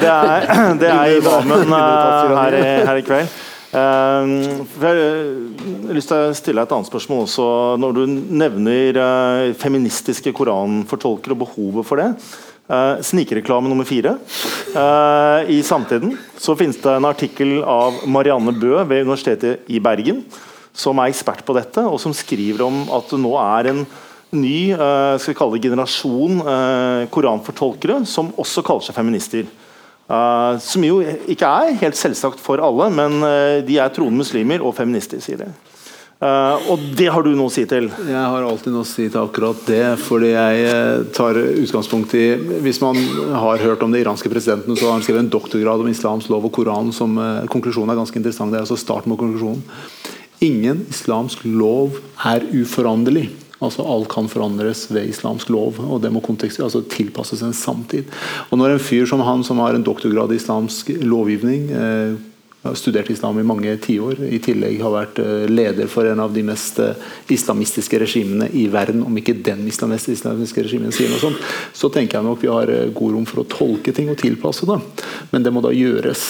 det er, det er imamen uh, her, her, i kveld. Jeg har lyst til å stille et annet spørsmål også. Når du nevner feministiske koranfortolkere og behovet for det, Uh, Snikreklame nummer fire. I Samtiden så finnes det en artikkel av Marianne Bø ved Universitetet i Bergen, som er ekspert på dette, og som skriver om at det nå er en ny skal vi kalle det generasjon koranfortolkere som også kaller seg feminister. Som jo ikke er helt selvsagt for alle, men de er troende muslimer og feminister, sier de. Uh, og det har du noe å si til? Jeg har alltid noe å si til akkurat det. fordi jeg tar utgangspunkt i Hvis man har hørt om det iranske presidenten, så har han skrevet en doktorgrad om islams lov og Koran. som uh, Konklusjonen er ganske interessant. Det er altså starten på konklusjonen. Ingen islamsk lov er uforanderlig. Altså Alt kan forandres ved islamsk lov, og det må kontekst, altså tilpasses en samtid. Og Når en fyr som han, som har en doktorgrad i islamsk lovgivning, eh, har studert islam i mange tiår. I tillegg har vært eh, leder for en av de mest eh, islamistiske regimene i verden. Om ikke den islamistiske regimen sier noe sånt, så tenker jeg nok vi har eh, god rom for å tolke ting og tilpasse det. Men det må da gjøres.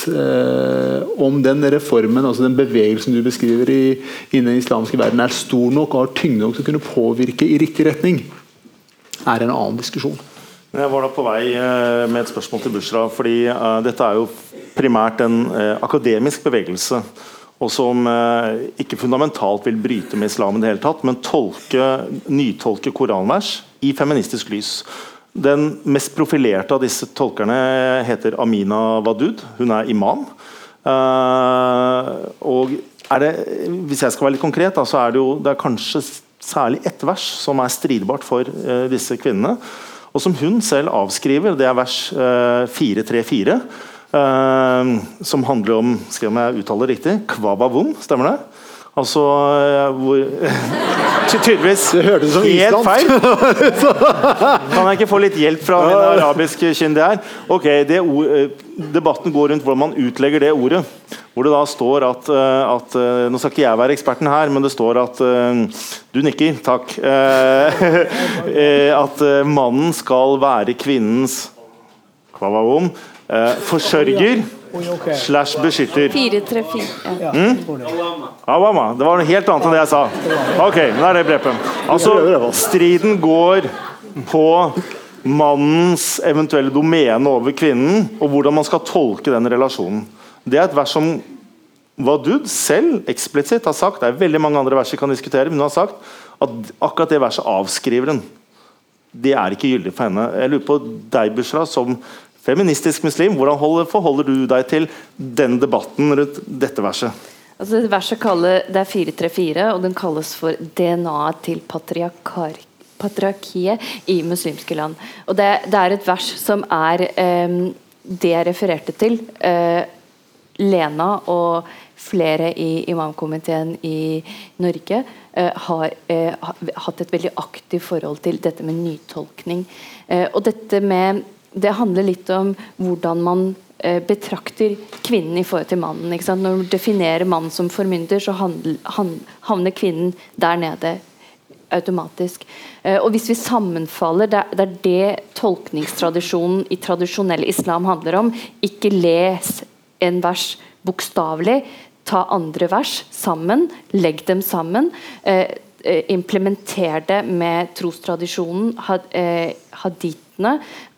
Om den reformen, altså den bevegelsen du beskriver i, innen den islamske verden, er stor nok og har tyngde nok til å kunne påvirke i riktig retning, er en annen diskusjon. Jeg var da på vei med et spørsmål til Bushra. fordi Dette er jo primært en eh, akademisk bevegelse. Og som eh, ikke fundamentalt vil bryte med islam i det hele tatt, men tolke, nytolke koranvers i feministisk lys. Den mest profilerte av disse tolkerne heter Amina Wadud. Hun er imam. Uh, og det, hvis jeg skal være litt konkret, så er det jo det er kanskje særlig ett vers som er stridbart for disse kvinnene. Og som hun selv avskriver. Det er vers uh, 434. som handler om skal jeg uttale det riktig, kvabavum, stemmer det? Altså hvor Tydeligvis helt feil. kan jeg ikke få litt hjelp fra min arabiske kyndige her? Ok, ord, eh, Debatten går rundt hvordan man utlegger det ordet. Hvor det da står at, eh, at, eh, Nå skal ikke jeg være eksperten her, men det står at Du nikker, takk. At mannen skal være kvinnens om? Forsørger slash beskytter. Fire, tre, fire. Mm? Awama. Det var noe helt annet enn det jeg sa. Ok, nå er det brepet. Altså, striden går på mannens eventuelle domene over kvinnen, og hvordan man skal tolke den relasjonen. Det er et vers som Wadud selv eksplisitt har sagt Det er veldig mange andre vers vi kan diskutere, men hun har sagt at akkurat det verset avskriver den. Det er ikke gyldig for henne. Jeg lurer på deg, Bushra, som feministisk muslim, hvordan forholder du deg til den debatten rundt dette verset? Altså, verset kaller, det er 434, og den kalles for DNA-et til patriarkiet i muslimske land. Og det, det, er et vers som er eh, det jeg refererte til. Eh, Lena og flere i imamkomiteen i Norge eh, har uh, hatt et veldig aktivt forhold til dette med nytolkning. og dette med det handler litt om hvordan man eh, betrakter kvinnen i forhold til mannen. Når man definerer mannen som formynder, så havner kvinnen der nede automatisk. Eh, og Hvis vi sammenfaller, det, er det tolkningstradisjonen i tradisjonell islam handler om. Ikke les en vers bokstavelig. Ta andre vers sammen, legg dem sammen. Eh, implementer det med trostradisjonen, eh,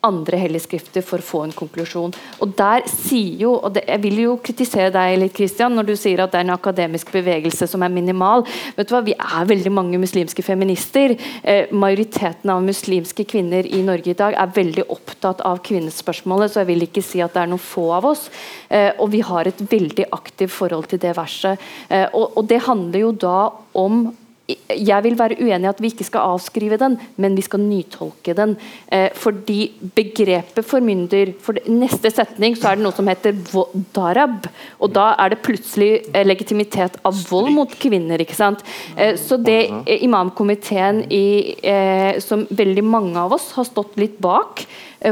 andre hellige skrifter for å få en konklusjon. Og der sier jo, og det, Jeg vil jo kritisere deg litt, Christian, når du sier at det er en akademisk bevegelse som er minimal. Vet du hva, Vi er veldig mange muslimske feminister. Eh, majoriteten av muslimske kvinner i Norge i dag er veldig opptatt av kvinnespørsmålet, så jeg vil ikke si at det er noen få av oss. Eh, og vi har et veldig aktivt forhold til det verset. Eh, og, og det handler jo da om jeg vil være uenig i at vi ikke skal avskrive den, men vi skal nytolke den. Eh, fordi begrepet formynder for Neste setning så er det noe som heter darab. Og da er det plutselig eh, legitimitet av vold mot kvinner. ikke sant? Eh, så det eh, imamkomiteen i, eh, som veldig mange av oss har stått litt bak,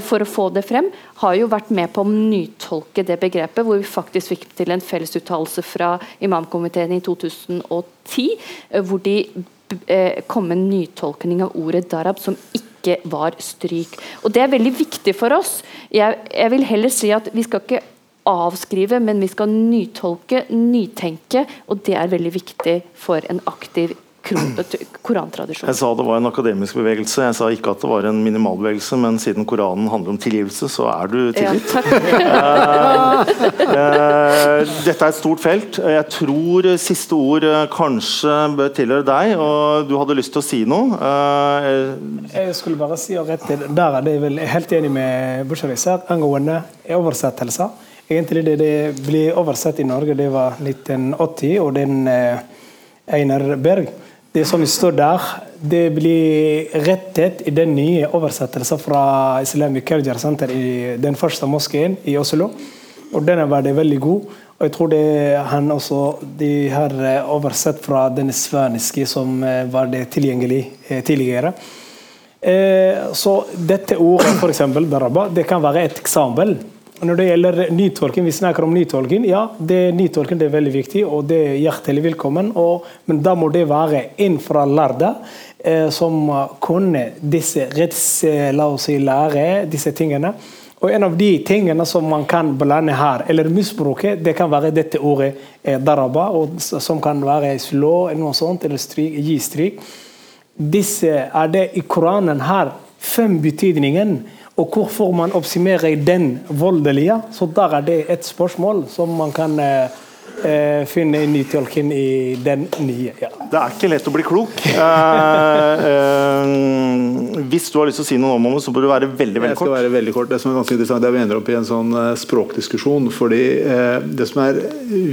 for å få det frem, har jo vært med på å nytolke det begrepet, hvor vi faktisk fikk til en fellesuttalelse fra imamkomiteen i 2010, eh, hvor de eh, kom med en nytolkning av ordet darab som ikke var stryk. Og Det er veldig viktig for oss. Jeg, jeg vil heller si at vi skal ikke avskrive, men vi skal nytolke, nytenke, og det er veldig viktig for en aktiv korantradisjon. Jeg sa det var en akademisk bevegelse, jeg sa ikke at det var en minimalbevegelse. Men siden Koranen handler om tilgivelse, så er du tilgitt. Ja, uh, dette er et stort felt. Jeg tror siste ord eh, kanskje bør tilhøre deg, og du hadde lyst til å si noe? Jeg skulle bare si og rette der er det vel helt enig med Busharis angående oversettelser. Egentlig det det ble oversett i Norge, det var 1980, og den Einar Berg det som står der, det blir rettet i den nye oversettelsen fra Islamic Culture Center i den første moskeen i Oslo. Og den var det veldig god. Og jeg tror det han også de har oversett fra den svenske som eh, var det tilgjengelig eh, tidligere. Eh, så dette ordet, f.eks. daraba, det kan være et eksempel når det gjelder nytolking, vi snakker om nytolking. Ja, det, nytolking det er veldig viktig, og det er hjertelig velkommen. Og, men da må det være en fra lærde eh, som kunne disse retts... La oss si lære disse tingene. Og En av de tingene som man kan blande her, eller misbruke, det kan være dette ordet eh, daraba, og, som kan være slå eller noe sånt, eller stryk, gi stryk. Disse er det i Koranen her fem betydninger og hvorfor man oppsummerer den voldelige, så der er det et spørsmål som man kan eh, finne finne i nytolken i den nye. Ja. Det er ikke lett å bli klok. Eh, eh, hvis du har lyst til å si noe om det, så bør du være veldig veldig Jeg skal kort. være veldig kort. Det som er ganske interessant, det er vi ender opp i en sånn eh, språkdiskusjon. fordi eh, Det som er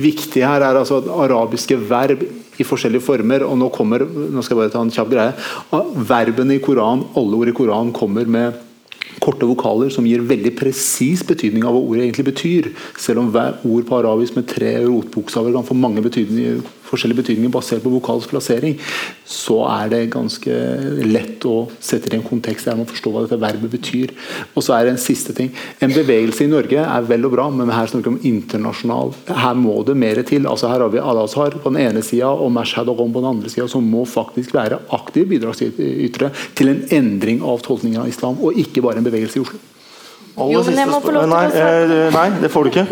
viktig her, er altså at arabiske verb i forskjellige former og Nå kommer, nå skal jeg bare ta en kjapp greie. Ah, Verbene i Koran, alle ord i Koran kommer med korte vokaler som gir veldig presis betydning av hva ordet egentlig betyr. Selv om hver ord på arabisk med tre rotbokstaver kan få mange betydninger, forskjellige betydninger basert på vokalens plassering, så er det ganske lett å sette det i en kontekst der man forstår hva dette verbet betyr. Og så er det en siste ting. En bevegelse i Norge er vel og bra, men her snakker vi om internasjonal. Her må det mer til. Altså Her har vi Al-Azhar på den ene sida og Mashhad og Rom på den andre sida, som må faktisk være aktive bidragsytere til en endring av tolkningen av islam, og ikke bare en bevegelse i Oslo. Aller Jo, men jeg må få lov til å svare. eh, nei, det får du ikke.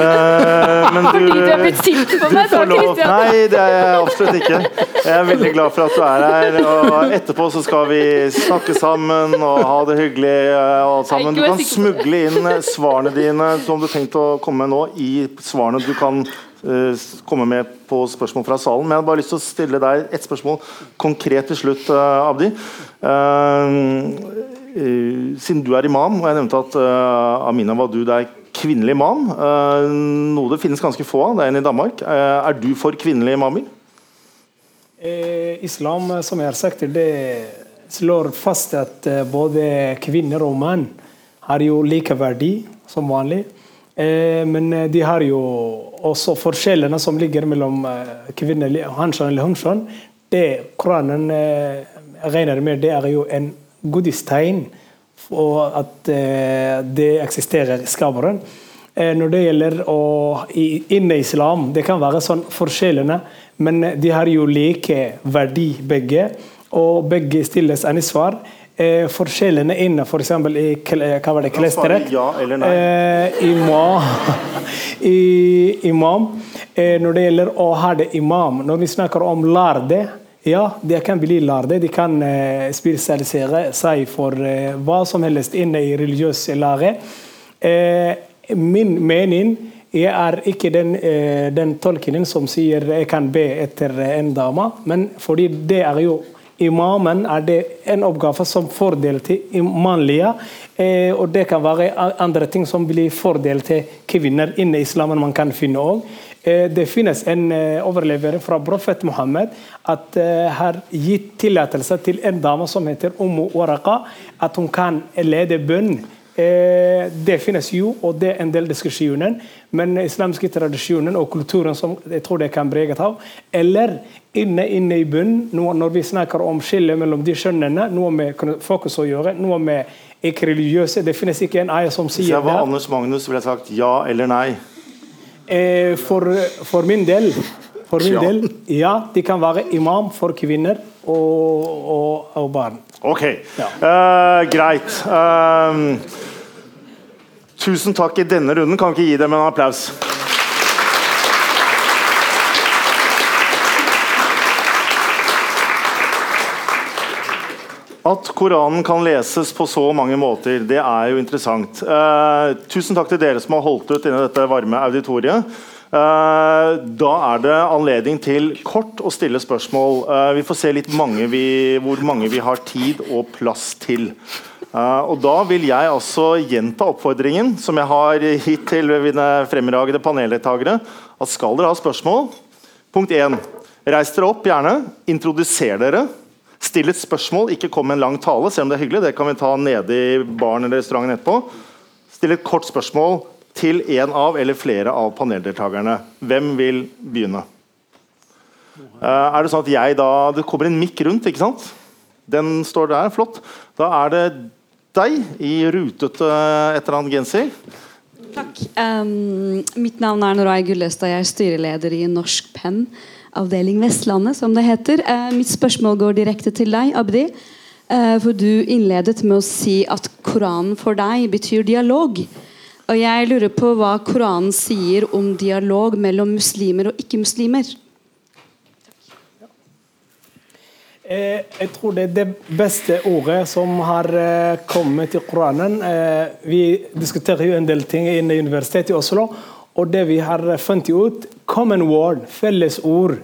Eh, men du, du er blitt sint på meg, da, Nei, det er jeg absolutt ikke. Jeg er veldig glad for at du er her. Og etterpå så skal vi snakke sammen og ha det hyggelig. eh, og alt sammen. Du kan smugle inn svarene dine som du har tenkt å komme med nå, i svarene du kan eh, komme med på spørsmål fra salen. Men jeg har bare lyst til å stille deg et spørsmål konkret til slutt, eh, Abdi. Eh, siden du er imam, og jeg nevnte at eh, Amina Wadud er kvinnelig imam, eh, noe det finnes ganske få av, det er en i Danmark. Er du for kvinnelige imamer? Islam, som jeg har sagt, det slår fast at både kvinner og menn har jo like verdi som vanlig. Men de har jo også forskjellene som ligger mellom kvinner, hanskjønn eller hunnkjønn. Det Koranen regner med, det er jo en godistegn og at eh, det eksisterer i skaperen. Eh, når det gjelder å inne i islam, det kan være sånn forskjellene, men de har jo like verdi begge, og begge stilles ansvar. Eh, forskjellene inne, f.eks. i hva var det, Da klesteret ja. Eh, imam, i, imam. Eh, når det gjelder å ha det imam, når vi snakker om lærde ja, de kan bli lærde. De kan eh, spesialisere seg for eh, hva som helst inne i religiøs lære. Eh, min mening jeg er ikke den, den tolkningen som sier jeg kan be etter en dame, men fordi det er jo Imamen er det en oppgave som fordel til mannlige, og det kan være andre ting som blir fordel til kvinner innen islamen man kan finne òg. Eh, det finnes en eh, overlevering fra profet Muhammed at eh, har gitt tillatelse til en dame som heter Ummu Waraka, at hun kan lede bønn. Det finnes jo, og det er en del diskusjoner, men islamske tradisjonen og kulturen som jeg tror det kan breget av, eller inne, inne i bunnen, når vi snakker om skillet mellom de skjønnene, noe med fokus å gjøre, noe med ikke-religiøse Det finnes ikke en eier som Hvis sier jeg var det. Anders Magnus, ville jeg sagt ja eller nei. Eh, for, for min del for min del, ja, de kan være imam for kvinner og, og, og barn. Ok, Ja. uh, greit. Uh, tusen takk i denne runden. Kan vi ikke gi dem en applaus? At Koranen kan leses på så mange måter, det er jo interessant. Eh, tusen takk til dere som har holdt ut inne i dette varme auditoriet. Eh, da er det anledning til kort å stille spørsmål. Eh, vi får se litt mange vi, hvor mange vi har tid og plass til. Eh, og Da vil jeg altså gjenta oppfordringen som jeg har gitt til mine fremragende paneldeltakere. At skal dere ha spørsmål Punkt 1. Reis dere opp, gjerne. Introduser dere. Still et spørsmål, ikke kom med en lang tale, selv om det er hyggelig. Det kan vi ta nede i baren eller restauranten etterpå. Still et kort spørsmål til en av eller flere av paneldeltakerne. Hvem vil begynne? Eh, er det sånn at jeg da Det kommer en mikk rundt, ikke sant? Den står der, flott. Da er det deg i rutete et eller annet genser. Takk. Um, mitt navn er Noray Gullestad. Jeg er styreleder i Norsk Penn, avdeling Vestlandet, som det heter. Eh, mitt spørsmål går direkte til deg, Abdi. Eh, for du innledet med å si at Koranen for deg betyr dialog. Og jeg lurer på hva Koranen sier om dialog mellom muslimer og ikke-muslimer. Eh, jeg tror det er det beste ordet som har kommet i Koranen. Vi diskuterer jo en del ting inne i Universitetet i Oslo, og det vi har funnet ut Common word, felles ord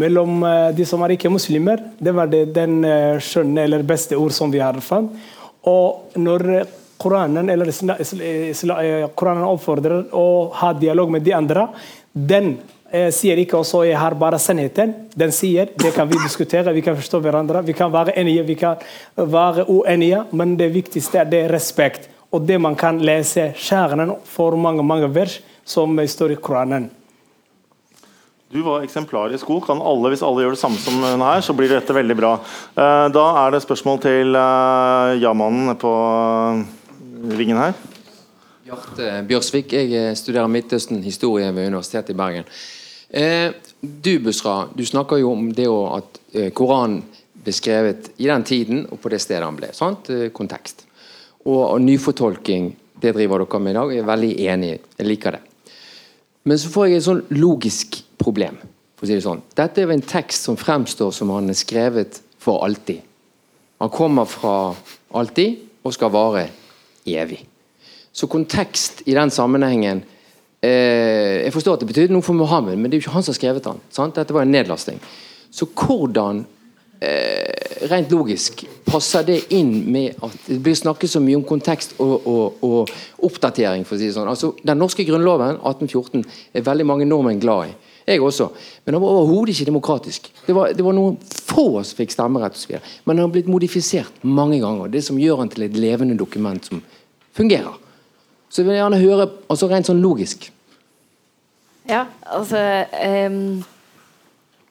mellom eh, de som er ikke muslimer. Det var det, den eh, skjønne eller beste ord som vi har funnet. Og når Koranen, eller Koranen oppfordrer å ha dialog med de andre, den eh, sier ikke også 'jeg har bare sannheten'. Den sier det kan vi diskutere, vi kan forstå hverandre, vi kan være enige, vi kan være uenige, men det viktigste er det respekt. Og det man kan lese kjernen for mange mange vers som står i Koranen. Du var eksemplarisk god. Kan alle, hvis alle gjør det samme som hun her, så blir dette veldig bra. Eh, da er det spørsmål til uh, ja-mannen på ringen her. Bjarte Bjørsvik, jeg studerer Midtøsten historie ved Universitetet i Bergen. Eh, du Busra, du snakker jo om det at eh, Koranen beskrevet i den tiden og på det stedet han ble. sant? Eh, kontekst. Og, og nyfortolking, det driver dere med i dag. Jeg er veldig enig. Jeg liker det. Men så får jeg et sånn logisk problem. for å si det sånn. Dette er jo en tekst som fremstår som han er skrevet for alltid. Han kommer fra alltid og skal vare evig. Så kontekst i den sammenhengen eh, Jeg forstår at det betydde noe for Mohammed, men det er jo ikke han som har skrevet den. Sant? Dette var en nedlasting. Så hvordan eh, rent logisk passer det inn med at det blir snakket så mye om kontekst og, og, og oppdatering? for å si det sånn. Altså, Den norske grunnloven 1814 er veldig mange nordmenn glad i. Jeg også. Men den var overhodet ikke demokratisk. Det var, det var noen få som fikk stemmerett. Men den har blitt modifisert mange ganger. Det som gjør den til et levende dokument som fungerer. Så jeg vil gjerne høre altså rent sånn logisk. Ja, altså um,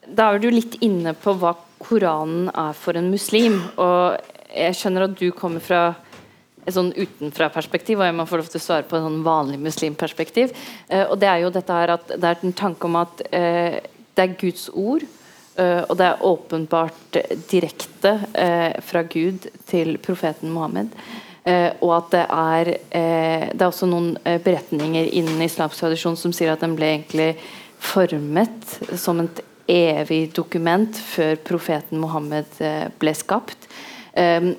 Da er du litt inne på hva Koranen er for en muslim. Og jeg skjønner at du kommer fra et sånn utenfra-perspektiv, og jeg må få lov til å svare på et sånn vanlig muslimperspektiv. Eh, og det er jo dette her at det er en tanke om at eh, det er Guds ord. eh, og det er åpenbart direkte fra Gud til profeten Mohammed. Uh, og at det er uh, Det er også noen beretninger innen islamsk tradisjon som sier at den ble egentlig formet som et evig dokument før profeten Mohammed ble skapt. Um,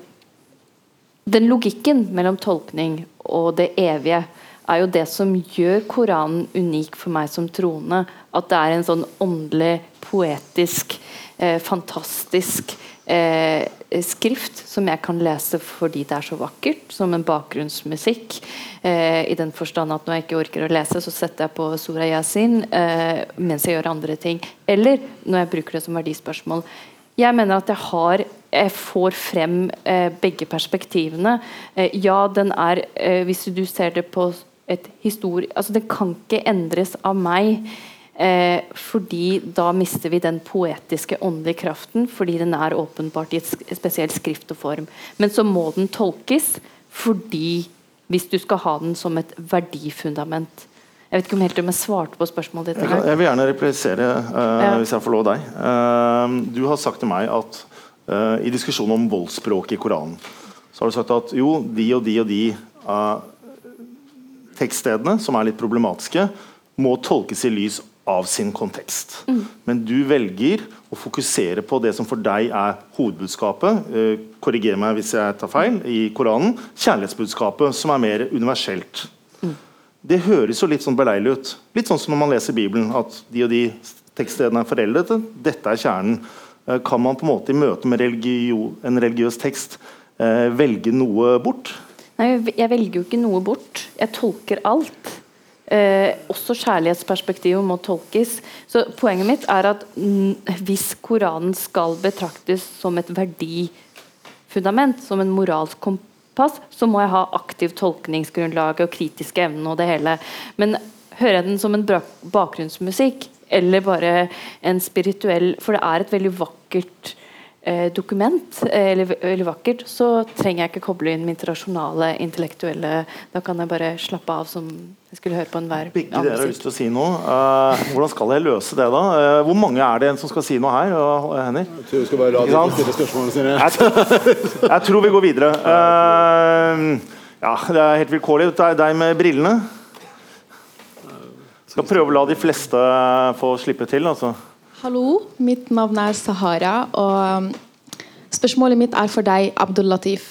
den logikken mellom tolkning og det evige er jo det som gjør Koranen unik for meg som troende. At det er en sånn åndelig, poetisk, fantastisk eh, skrift som jeg kan lese fordi det er så vakkert, som en bakgrunnsmusikk. Eh, I den forstand at når jeg ikke orker å lese, så setter jeg på Sora Yasin eh, mens jeg gjør andre ting. Eller når jeg bruker det som verdispørsmål. Jeg mener at jeg har jeg får frem eh, begge perspektivene. Eh, ja, den er eh, Hvis du ser det på et historie altså Den kan ikke endres av meg. Eh, fordi da mister vi den poetiske, åndelige kraften, fordi den er åpenbart i et spesielt skrift og form. Men så må den tolkes fordi hvis du skal ha den som et verdifundament. Jeg vet ikke om helt om jeg svarte på spørsmålet ditt. Jeg, jeg vil gjerne replisere, uh, ja. hvis jeg får lov deg. Uh, du har sagt til meg at uh, i diskusjonen om voldsspråk i Koranen, så har du sagt at jo, de og de og de tekststedene som er litt problematiske, må tolkes i lys av sin kontekst. Mm. Men du velger å fokusere på det som for deg er hovedbudskapet. Eh, korriger meg hvis jeg tar feil. I Koranen. Kjærlighetsbudskapet, som er mer universelt. Mm. Det høres jo litt sånn beleilig ut. Litt sånn som når man leser Bibelen, at de og de tekststedene er foreldrete. Dette er kjernen. Eh, kan man på en måte i møte med religio, en religiøs tekst eh, velge noe bort? Nei, jeg velger jo ikke noe bort. Jeg tolker alt. Eh, også kjærlighetsperspektivet må tolkes. Så Poenget mitt er at hvis Koranen skal betraktes som et verdifundament, som en moralsk kompass, så må jeg ha aktivt tolkningsgrunnlag og kritiske evner og det hele. Men hører jeg den som en bakgrunnsmusikk, eller bare en spirituell For det er et veldig vakkert dokument, eller, eller vakkert, så trenger jeg ikke koble inn mitt rasjonale, intellektuelle Da kan jeg bare slappe av som jeg skulle høre på enhver Begge dere har lyst til å si noe. Uh, hvordan skal jeg løse det, da? Uh, hvor mange er det en som skal si noe her? Uh, Henning? Jeg tror vi skal bare la dem stille spørsmålene sine. jeg, jeg, tror vi går videre. ja, det er helt vilkårlig. Det er deg med brillene. Skal prøve å la de fleste få slippe til. altså. Hallo, mitt navn er Sahara, og um, spørsmålet mitt er for deg, Abdul Latif.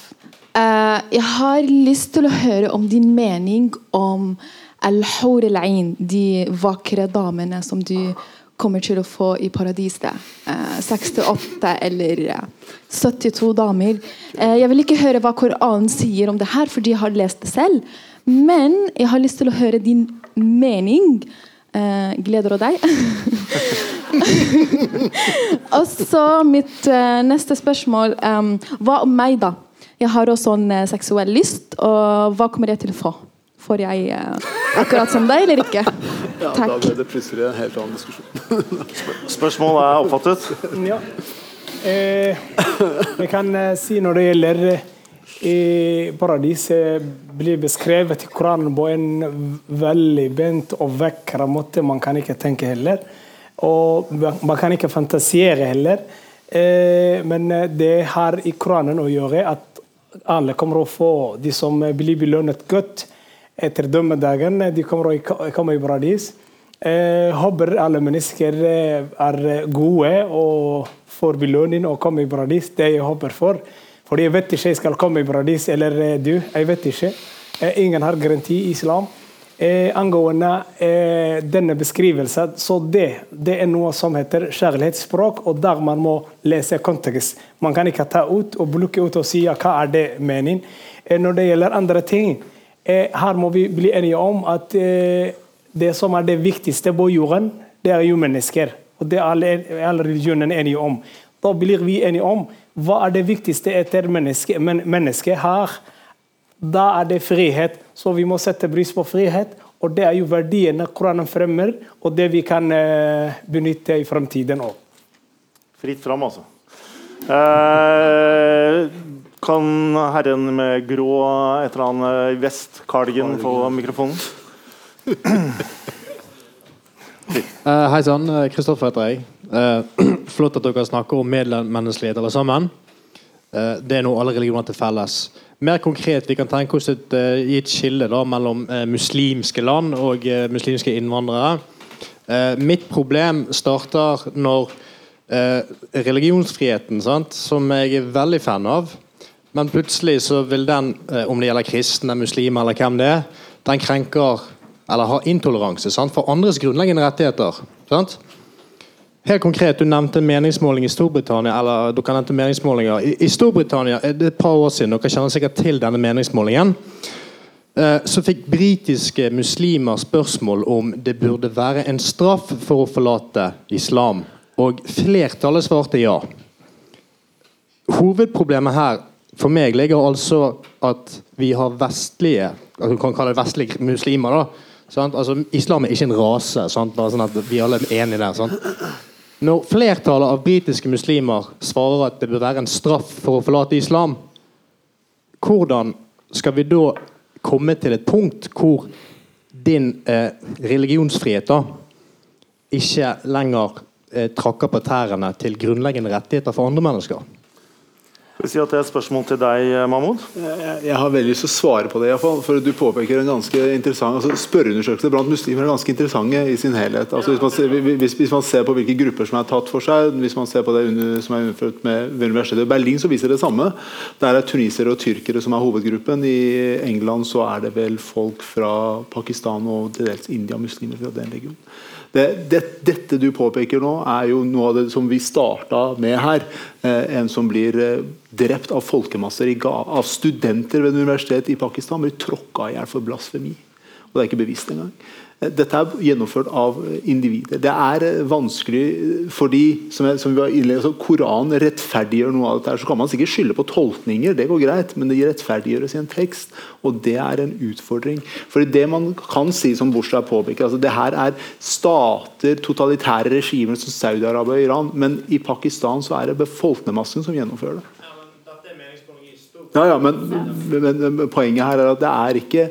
Uh, jeg har lyst til å høre om din mening om al-hur al-ain, de vakre damene som du kommer til å få i paradiset. Eh, 68 eller eh, 72 damer. Eh, jeg vil ikke høre hva Koranen sier om det her, fordi jeg har lest det selv. Men jeg har lyst til å høre din mening. Eh, gleder du deg? Og så mitt eh, neste spørsmål. em, hva om meg, da? Jeg har også en eh, seksuell lyst, og hva kommer jeg til å få? Får jeg eh, akkurat som deg, eller ikke? Ja, da Takk. ble det plutselig en helt annen diskusjon. Spørsmålet er oppfattet. Ja. Eh, jeg kan eh, si når det gjelder eh, paradis, eh, blir beskrevet i Koranen på en veldig bent og vakker måte. Man kan ikke tenke heller. Og man kan ikke fantasere heller. Eh, men eh, det har i Koranen å gjøre at alle kommer å få de som blir belønnet godt etter dommedagen. De kommer å komme i paradis. Jeg håper alle mennesker eh, er gode og får belønning og kommer i paradis. Det jeg håper for. Fordi jeg vet ikke jeg skal komme i paradis eller eh, du. Jeg vet ikke. Eh, Ingen har garanti i islam. Eh, angående denne beskrivelsen, så det, det er noe som heter kjærlighetsspråk, og der man må lese kontekst. Man kan ikke ta ut og plukke ut og si ja, hva er det meningen. Når det gjelder andre ting, her må vi bli enige om at det som er det viktigste på jorden, det er jo mennesker. Og det er alle religionene enige om. Da blir vi enige om hva er det viktigste etter mennesket men, menneske her. Da er det frihet. Så vi må sette pris på frihet. Og det er jo verdiene Koranen fremmer, og det vi kan eh, benytte i fremtiden òg. Fritt fram, altså. Eh, kan herren med grå et eller annet vest, cardigan, få mikrofonen? Eh, Hei sann, eh, Kristoffer heter jeg. Eh, flott at dere snakker om medmenneskelighet alle sammen. Eh, det er noe alle religioner til felles. Mer konkret, vi kan tenke oss et, eh, i et skille da, mellom eh, muslimske land og eh, muslimske innvandrere. Mitt problem starter når religionsfriheten, sant, som jeg er veldig fan av, men plutselig så vil den, om det gjelder kristne, muslimer eller hvem det er, den krenker eller har intoleranse sant, for andres grunnleggende rettigheter. Sant? Helt konkret, Du nevnte meningsmåling i Storbritannia. eller dere nevnte meningsmålinger. I, I Storbritannia er et par år siden, dere kjenner sikkert til denne meningsmålingen, eh, så fikk britiske muslimer spørsmål om det burde være en straff for å forlate islam. Og flertallet svarte ja. Hovedproblemet her for meg ligger altså at vi har vestlige altså du kan kalle det vestlige muslimer. da sant? Altså, Islam er ikke en rase. Sant? Bare sånn at vi alle er enige der. Sant? Når flertallet av britiske muslimer svarer at det bør være en straff for å forlate islam, hvordan skal vi da komme til et punkt hvor din eh, religionsfrihet da ikke lenger eh, trakker på tærne til grunnleggende rettigheter for andre mennesker? Skal vi si at det er et spørsmål til deg, Mahmoud? Jeg, jeg har veldig lyst til å svare på det, i fall, for du påpeker en ganske interessant altså Spørreundersøkelser blant muslimer er ganske interessante i sin helhet. Altså hvis, man ser, hvis, hvis man ser på hvilke grupper som er tatt for seg, hvis man ser på det under, som er innført med universitetet i Berlin, så viser det samme. Der er tunisere og tyrkere som er hovedgruppen. I England så er det vel folk fra Pakistan og til dels India, muslimer fra den regionen. Det, det, dette du påpeker nå, er jo noe av det som vi starta med her. Eh, en som blir eh, drept av folkemasser av studenter ved et universitet i Pakistan. Blir tråkka i hjel for blasfemi. Og det er ikke bevisst engang. Eh, Dette er gjennomført av individer. Det er eh, vanskelig eh, fordi som jeg, som vi var innledet, så Koranen rettferdiggjør noe av dette. Så kan man sikkert skylde på tolkninger, det går greit, men det rettferdiggjøres i en tekst. Og det er en utfordring. For det man kan si, som Bushra påpeker, altså det her er stater, totalitære regimer som Saudi-Arabia og Iran, men i Pakistan så er det befolkningsmassen som gjennomfører det. Ja, ja, men, men, men poenget her er at det er ikke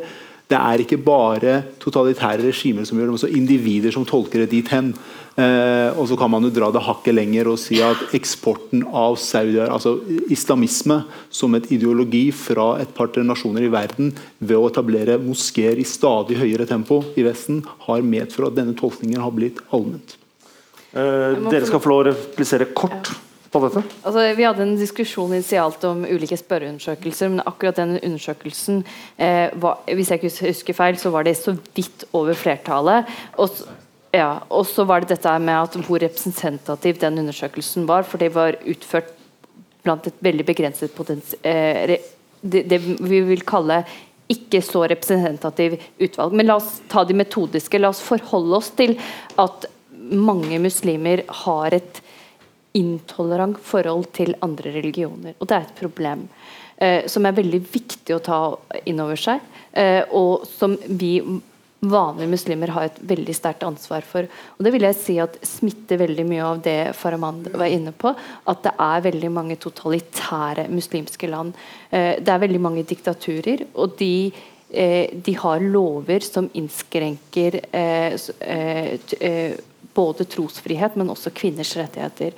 det er ikke bare totalitære regimer som gjør det, men også individer som tolker det dit hen. Eh, og så kan man jo dra det hakket lenger og si at eksporten av Saudi altså islamisme som et ideologi fra et par-tre nasjoner i verden ved å etablere moskeer i stadig høyere tempo i Vesten, har medført at denne tolkningen har blitt allment. Eh, dere skal få lov å replisere kort på dette. Altså, vi hadde en diskusjon initialt om ulike spørreundersøkelser, men akkurat den undersøkelsen eh, var, Hvis jeg ikke husker feil, så var det så vidt over flertallet. Og, Ja, og så var det dette med at hvor representativ den undersøkelsen var. For det var utført blant et veldig begrenset potens... Eh, det, det, vi vil kalle ikke så representativ utvalg. Men la oss ta de metodiske. La oss forholde oss til at mange muslimer har et intolerant forhold til andre religioner. Og det er et problem eh, som er veldig viktig å ta inn over seg, eh, og som vi vanlige muslimer har et veldig sterkt ansvar for. Og Det vil jeg si at smitter veldig mye av det Farahmand var inne på. At det er veldig mange totalitære muslimske land. Eh, det er veldig mange diktaturer. og de, eh, de har lover som innskrenker eh, både trosfrihet, men også kvinners rettigheter.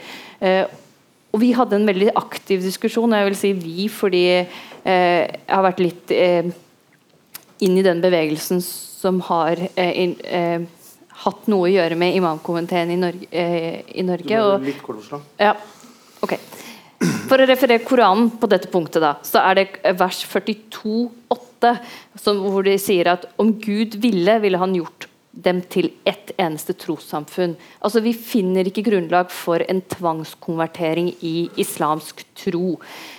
Og Vi hadde en veldig aktiv diskusjon, og jeg vil si vi fordi jeg har vært litt inn i den bevegelsen som har eh, eh, hatt noe å gjøre med imamkomiteen i Norge. Eh, i Norge og, litt kort. Ja, ok. For å referere Koranen på dette punktet, da, så er det vers 42,8 hvor de sier at om Gud ville, ville han gjort dem til ett eneste trossamfunn. Altså, vi finner ikke grunnlag for en tvangskonvertering i islamsk tro.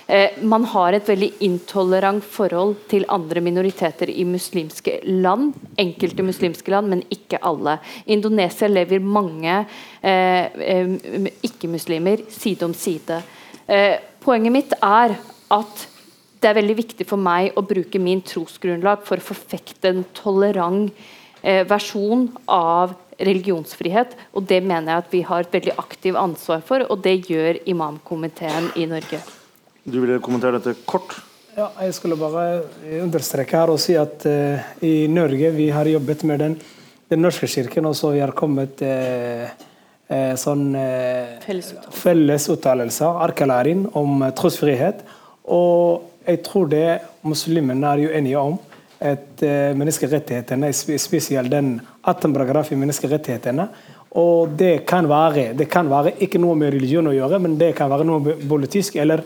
Eh, man har et veldig intolerant forhold til andre minoriteter i muslimske land. Enkelte muslimske land, men ikke alle. I Indonesia lever mange eh, eh, ikke-muslimer side om side. Eh, poenget mitt er at det er veldig viktig for meg å bruke min trosgrunnlag for å forfekte en tolerant versjon av religionsfrihet. Og det mener jeg at vi har et veldig aktivt ansvar for, og det gjør imamkomiteen i Norge. Du ville kommentere dette kort? Ja, jeg skulle bare understreke her og si at uh, i Norge vi har jobbet med den, den norske kirken, og så vi har kommet uh, uh, sånn felles uttalelser, erklæring om trosfrihet. Og jeg tror det muslimene er jo enige om et uh, menneskerettighetene, spesielt den 18 paragraf i menneskerettighetene. Og det kan, være, det kan være ikke noe med religion å gjøre, men det kan være noe politisk eller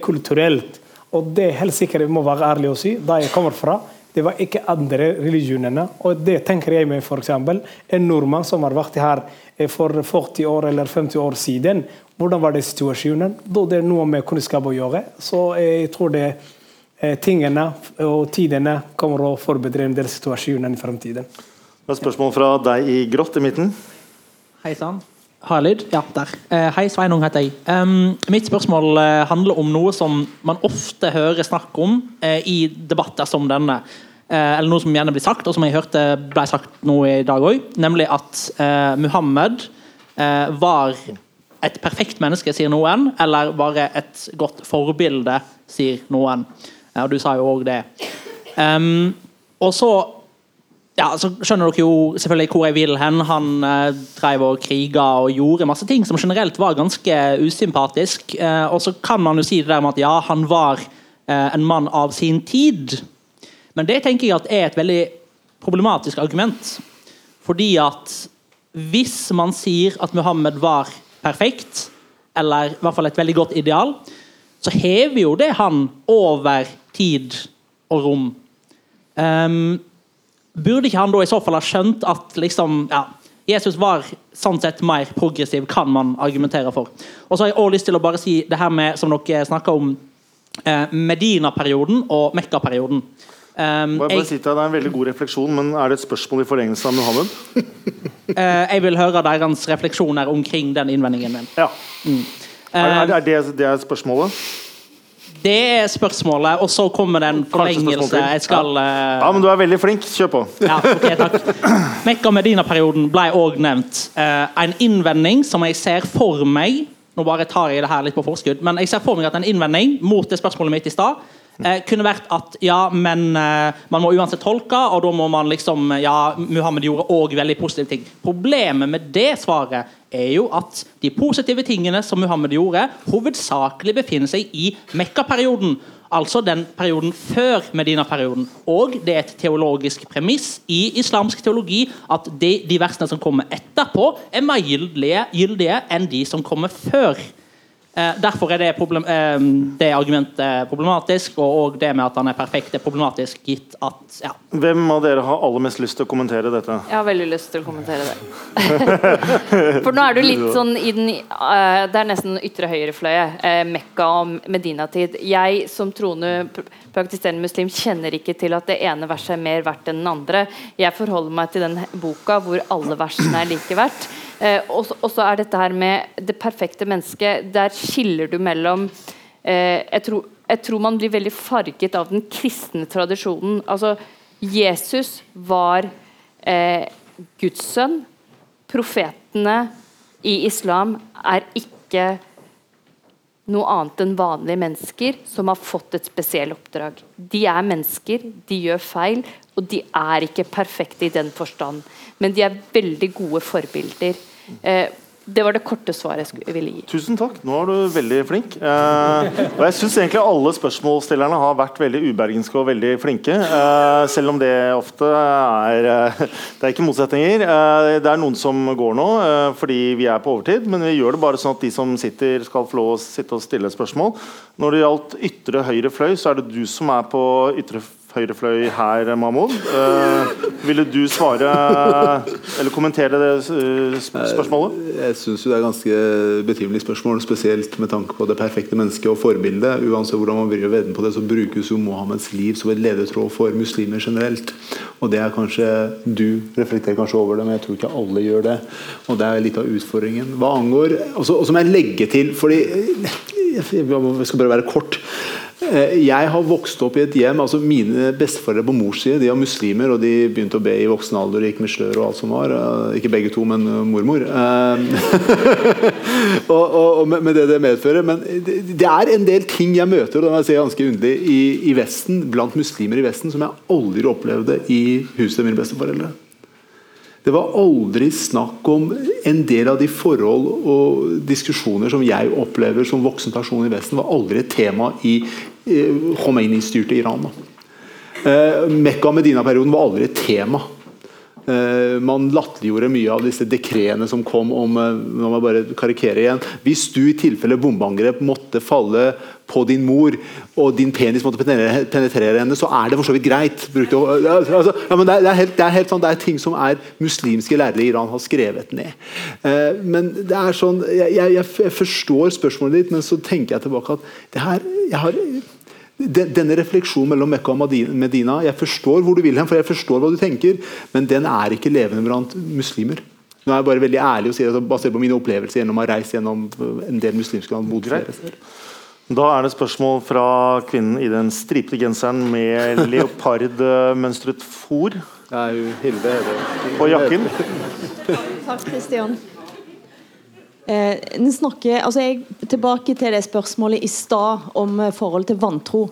kulturelt. Og det er helt sikkert, må være ærlig å si, da jeg kommer fra, det var ikke andre religionene. Og det tenker jeg meg f.eks. en nordmann som har vært her eh, for 40 år eller 50 år siden. Hvordan var det situasjonen? Da det er noe med kunnskap å gjøre. Så jeg tror det Eh, tingene og tidene kommer å forbedre en del situasjoner i fremtiden. Det er spørsmål fra deg i grått i midten. Hei sann. Har jeg lyd? Ja, der. Eh, hei, Sveinung heter jeg. Um, mitt spørsmål uh, handler om noe som man ofte hører snakk om uh, i debatter som denne. Uh, eller noe som gjerne blir sagt, og som jeg hørte ble sagt nå i dag òg. Nemlig at Muhammed var et perfekt menneske, sier noen. Eller bare et godt forbilde, sier noen. Ja, du sa jo òg det. Um, og så ja, så skjønner dere jo selvfølgelig hvor jeg vil hen. Han eh, drev og kriga og gjorde masse ting som generelt var ganske usympatisk. Eh, og så kan man jo si det der med at ja, han var eh, en mann av sin tid. Men det tenker jeg at er et veldig problematisk argument. Fordi at hvis man sier at Muhammed var perfekt, eller i hvert fall et veldig godt ideal, så hever jo det han over tid og rom. Um, burde ikke han da i så fall ha skjønt at liksom, ja, Jesus var sånn sett mer progressiv, kan man argumentere for. Og så har jeg også lyst til å bare si det her med, som dere snakka om, eh, Medina-perioden og Mekka-perioden. Um, jeg, jeg, det er en veldig god refleksjon, men er det et spørsmål i forlengelse av Muhammed? eh, jeg vil høre deres refleksjoner omkring den innvendingen min. Ja. Mm. Er, er, det, det er spørsmålet? Det er spørsmålet, og så kommer det en forlengelse. Jeg skal ja. ja. men du er veldig flink. Kjør på. Ja, ok, takk. Mekka Medina-perioden ble òg nevnt. Uh, en innvending som jeg ser for meg Nå bare tar jeg det her litt på forskudd, men jeg ser for meg at en innvending mot det spørsmålet mitt i stad Eh, kunne vært at ja, men eh, man må uansett tolke, og da må man liksom Ja, Muhammed gjorde òg veldig positive ting. Problemet med det svaret er jo at de positive tingene som Muhammed gjorde, hovedsakelig befinner seg i Mekka-perioden. Altså den perioden før Medina-perioden. Og det er et teologisk premiss i islamsk teologi at de, de versene som kommer etterpå, er mer gyldige, gyldige enn de som kommer før. Eh, derfor er det, problem, eh, det argumentet problematisk, og, og det med at han er perfekt, er problematisk, gitt at ja. Hvem av dere har aller mest lyst til å kommentere dette? Jeg har veldig lyst til å kommentere det. For nå er du litt sånn i den uh, Det er nesten ytre høyrefløye. Uh, Mekka og Medina-tid. Jeg som troende praktiserende muslim kjenner ikke til at det ene verset er mer verdt enn den andre. Jeg forholder meg til den boka hvor alle versene er like verdt. Eh, og så er dette her med det perfekte mennesket. Der skiller du mellom eh, jeg, tror, jeg, tror, man blir veldig farget av den kristne tradisjonen. Altså, Jesus var eh, Guds sønn. Profetene i islam er ikke noe annet enn vanlige mennesker som har fått et spesielt oppdrag. De er mennesker, de gjør feil, og de er ikke perfekte i den forstand. Men de er veldig gode forbilder. Eh, det var det korte svaret jeg ville gi. Tusen takk. Nå er du veldig flink. Eh, og jeg syns egentlig alle spørsmålsstillerne har vært veldig ubergenske og veldig flinke. Eh, selv om det ofte er eh, Det er ikke motsetninger. Eh, det er noen som går nå eh, fordi vi er på overtid, men vi gjør det bare sånn at de som sitter, skal få lov å sitte og stille spørsmål. Når det gjaldt ytre høyre fløy, så er det du som er på ytre fløy høyre fløy her, Mahmoud. Uh, ville du svare eller kommentere det uh, spørsmålet? Jeg syns det er ganske betimelig spørsmål, spesielt med tanke på det perfekte mennesket og forbildet. Uansett hvordan man vrir veden på det, så brukes jo Mohammeds liv som et ledetråd for muslimer generelt. Og det er kanskje Du reflekterer kanskje over det, men jeg tror ikke alle gjør det. Og det er litt av utfordringen. Hva angår Og så må jeg legge til, fordi jeg skal bare være kort. Eh, jeg har vokst opp i et hjem altså Mine besteforeldre på mors side de var muslimer, og de begynte å be i voksen alder og gikk med slør og alt som var. Eh, ikke begge to, men eh, mormor. og, og, og, med det det medfører. Men det, er en del ting jeg møter og det må jeg si ganske underlig i, i Vesten, blant muslimer i Vesten som jeg aldri opplevde i huset til mine besteforeldre. Det var aldri snakk om en del av de forhold og diskusjoner som jeg opplever som voksen person i Vesten, var aldri et tema i, Khomeini-styrte Iran. Eh, Mekka-Medina-perioden var aldri et tema. Uh, man latterliggjorde mye av disse dekreene som kom om uh, man bare karikere igjen. Hvis du i tilfelle bombeangrep måtte falle på din mor, og din penis måtte penetrere, henne, så er det for så vidt greit. Det, er, helt, sånn, det er ting som er muslimske lærere i Iran har skrevet ned. men det er sånn, jeg, jeg, jeg, forstår spørsmålet ditt, men så tenker jeg tilbake at det her, jeg har denne refleksjonen mellom Mekka og Medina Jeg forstår hvor du vil hen, for jeg forstår hva du tenker, men den er ikke levende blant muslimer. Nå er jeg bare veldig ærlig og sier at basert på mine opplevelser gjennom å ha reist gjennom en del muslimske land. Da er det spørsmål fra kvinnen i den stripete genseren med leopardmønstret fòr. På jakken. Takk, Kristian. Eh, snakker, altså jeg, tilbake til det spørsmålet i stad om forholdet forhold til vantro.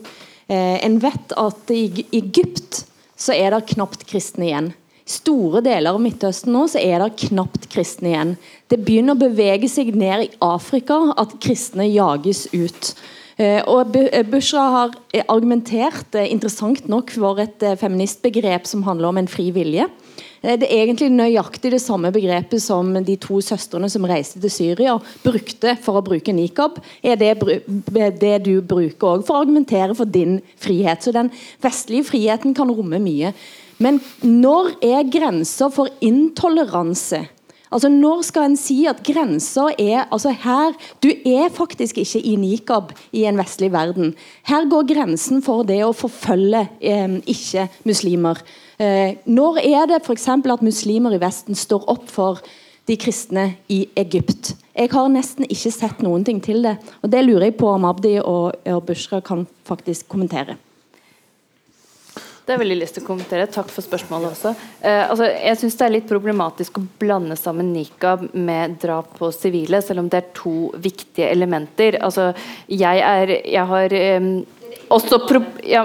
Eh, en vet at i Egypt så er det knapt kristne igjen. Store deler av Midtøsten nå så er det knapt kristne igjen. Det begynner å bevege seg ned i Afrika at kristne jages ut. Eh, og eh, Bushra har argumentert eh, interessant nok for et feministbegrep som handler om en fri vilje. Eh, det er egentlig nøyaktig det samme begrepet som de to søstrene som reiste til Syria, brukte for å bruke nikab. er det, det du bruker òg for å argumentere for din frihet. Så den vestlige friheten kan romme mye. Men når er grenser for intoleranse? Altså Når skal en si at grenser er altså her, Du er faktisk ikke i nikab i en vestlig verden. Her går grensen for det å forfølge eh, ikke-muslimer. Eh, når er det f.eks. at muslimer i Vesten står opp for de kristne i Egypt? Jeg har nesten ikke sett noen ting til det. og Det lurer jeg på om Abdi og, og Bushra kan faktisk kommentere. Det har jeg veldig lyst til å kommentere. Takk for spørsmålet også. Eh, altså, jeg syns det er litt problematisk å blande sammen nikab med drap på sivile, selv om det er to viktige elementer. Altså, jeg er Jeg har eh, også pro ja,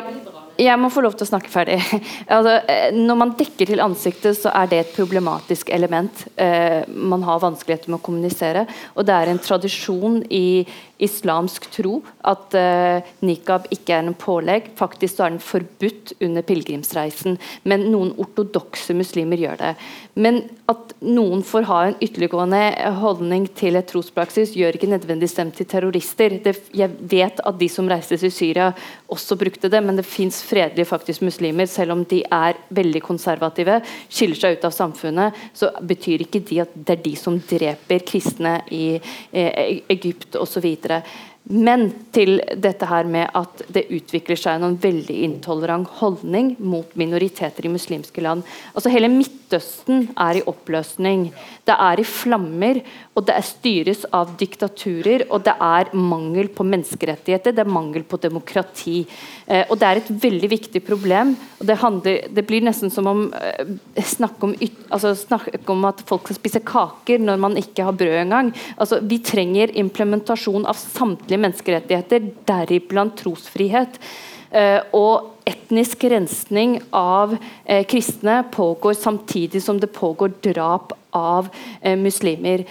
jeg må få lov til å snakke ferdig. altså, eh, når man dekker til ansiktet, så er det et problematisk element. Eh, man har vanskeligheter med å kommunisere. Og det er en tradisjon i islamsk tro at eh, nikab ikke er en pålegg. Faktisk er den forbudt under pilegrimsreisen, men noen ortodokse muslimer gjør det. Men at noen får ha en ytterliggående holdning til et trospraksis, gjør ikke nødvendigvis dem til terrorister. Det, jeg vet at de som reiste til Syria også brukte det, men det fins fredelige faktisk muslimer, selv om de er veldig konservative, skiller seg ut av samfunnet, så betyr ikke de at det er de som dreper kristne i eh, Egypt osv. etc. Men til dette her med at det utvikler seg en veldig intolerant holdning mot minoriteter i muslimske land. Altså Hele Midtøsten er i oppløsning. Det er i flammer, og det er styres av diktaturer. Og det er mangel på menneskerettigheter, det er mangel på demokrati. Eh, og Det er et veldig viktig problem. og Det, handler, det blir nesten som om eh, snakk om, altså, snakk om at folk skal spise kaker når man ikke har brød engang. Altså, vi trenger implementasjon av samtlige grunnleggende menneskerettigheter, deriblant trosfrihet. Eh, og etnisk rensning av eh, kristne pågår samtidig som det pågår drap av eh, muslimer.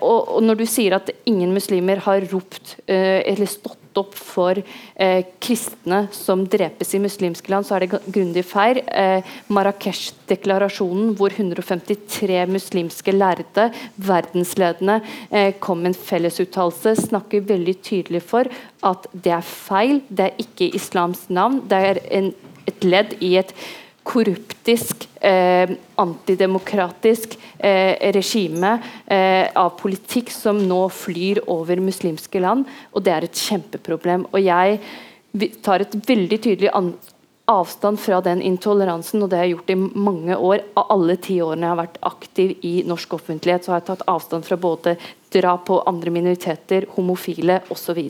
Og, Når du sier at ingen muslimer har ropt eller stått opp for eh, kristne som drepes i muslimske land, så er det grundig feil. Eh, Marrakech-deklarasjonen, hvor 153 muslimske lærde, verdensledende, eh, kom med en fellesuttalelse, snakker veldig tydelig for at det er feil. Det er ikke islams navn. Det er en, et ledd i et korruptisk, eh, antidemokratisk eh, regime eh, av politikk som nå flyr over muslimske land. Og det er et kjempeproblem. Og jeg tar et veldig tydelig avstand fra den intoleransen, og det har jeg gjort i mange år. Av alle ti årene jeg har vært aktiv i norsk offentlighet, så har jeg tatt avstand fra både drap på andre minoriteter, homofile osv.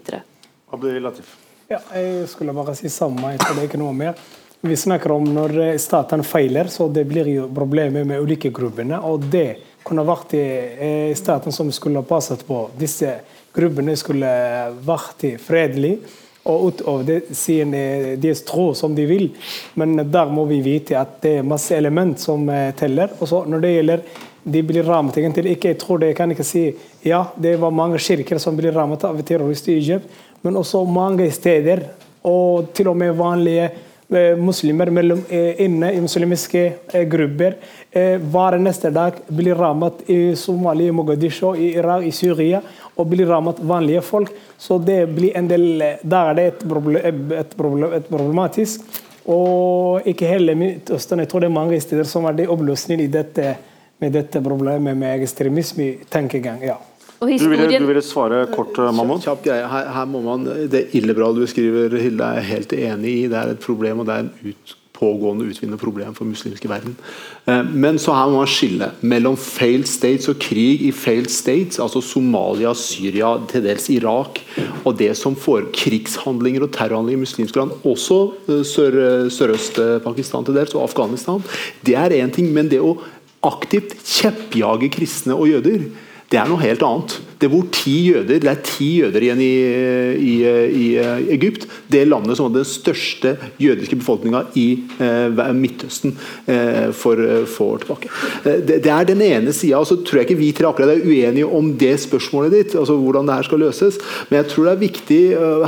Ja, jeg skulle bare si samme. Jeg tror det er ikke noe mer. Vi snakker om når eh, staten feiler, så det blir jo problemer med ulike gruppene. Og det kunne vært eh, staten som skulle passet på disse gruppene, skulle vært fredelig. Og utover det sier deres tro som de vil. Men der må vi vite at det er masse element som eh, teller. Og så når det gjelder de blir rammet egentlig ikke, jeg tror det, jeg kan ikke si ja, det var mange kirker som blir rammet av terrorister i Egypt, men også mange steder. Og til og med vanlige Eh, muslimer mellom, eh, inne i muslimske eh, grupper. Hver neste dag blir rammet i Somalia, i Mogadishu, i Irak, i Syria. Og blir rammet vanlige folk. Så det blir en del Der er det et, et, problem, et problematisk. Og ikke hele Midtøsten. Jeg tror det er mange steder som er det oppløsning i dette, med dette problemet med ekstremisme i ja. Du ville, du, ville, svare kort, eh, Mammon? Kjapp, kjapp her, her, må man, Det ille du beskriver, Hilde, er jeg helt enig i. Det er et problem, og det er en ut, pågående utvinnende problem for muslimske verden. Eh, men så her må man skille mellom failed states og krig i failed states, altså Somalia, Syria, til dels Irak, og det som får krigshandlinger og terrorhandlinger i muslimske land, også eh, sør, Sørøst-Pakistan til dels, og Afghanistan. Det er én ting, men det å aktivt kjeppjage kristne og jøder det er noe helt annet. Det bor ti jøder det er ti jøder igjen i, i, i Egypt. Det landet som hadde den største jødiske befolkninga i eh, Midtøsten eh, for eh, få år tilbake. Eh, det, det, er den ene sida. Så tror jeg ikke vi tre akkurat er uenige om det spørsmålet ditt. altså hvordan det her skal løses. Men jeg tror det er viktig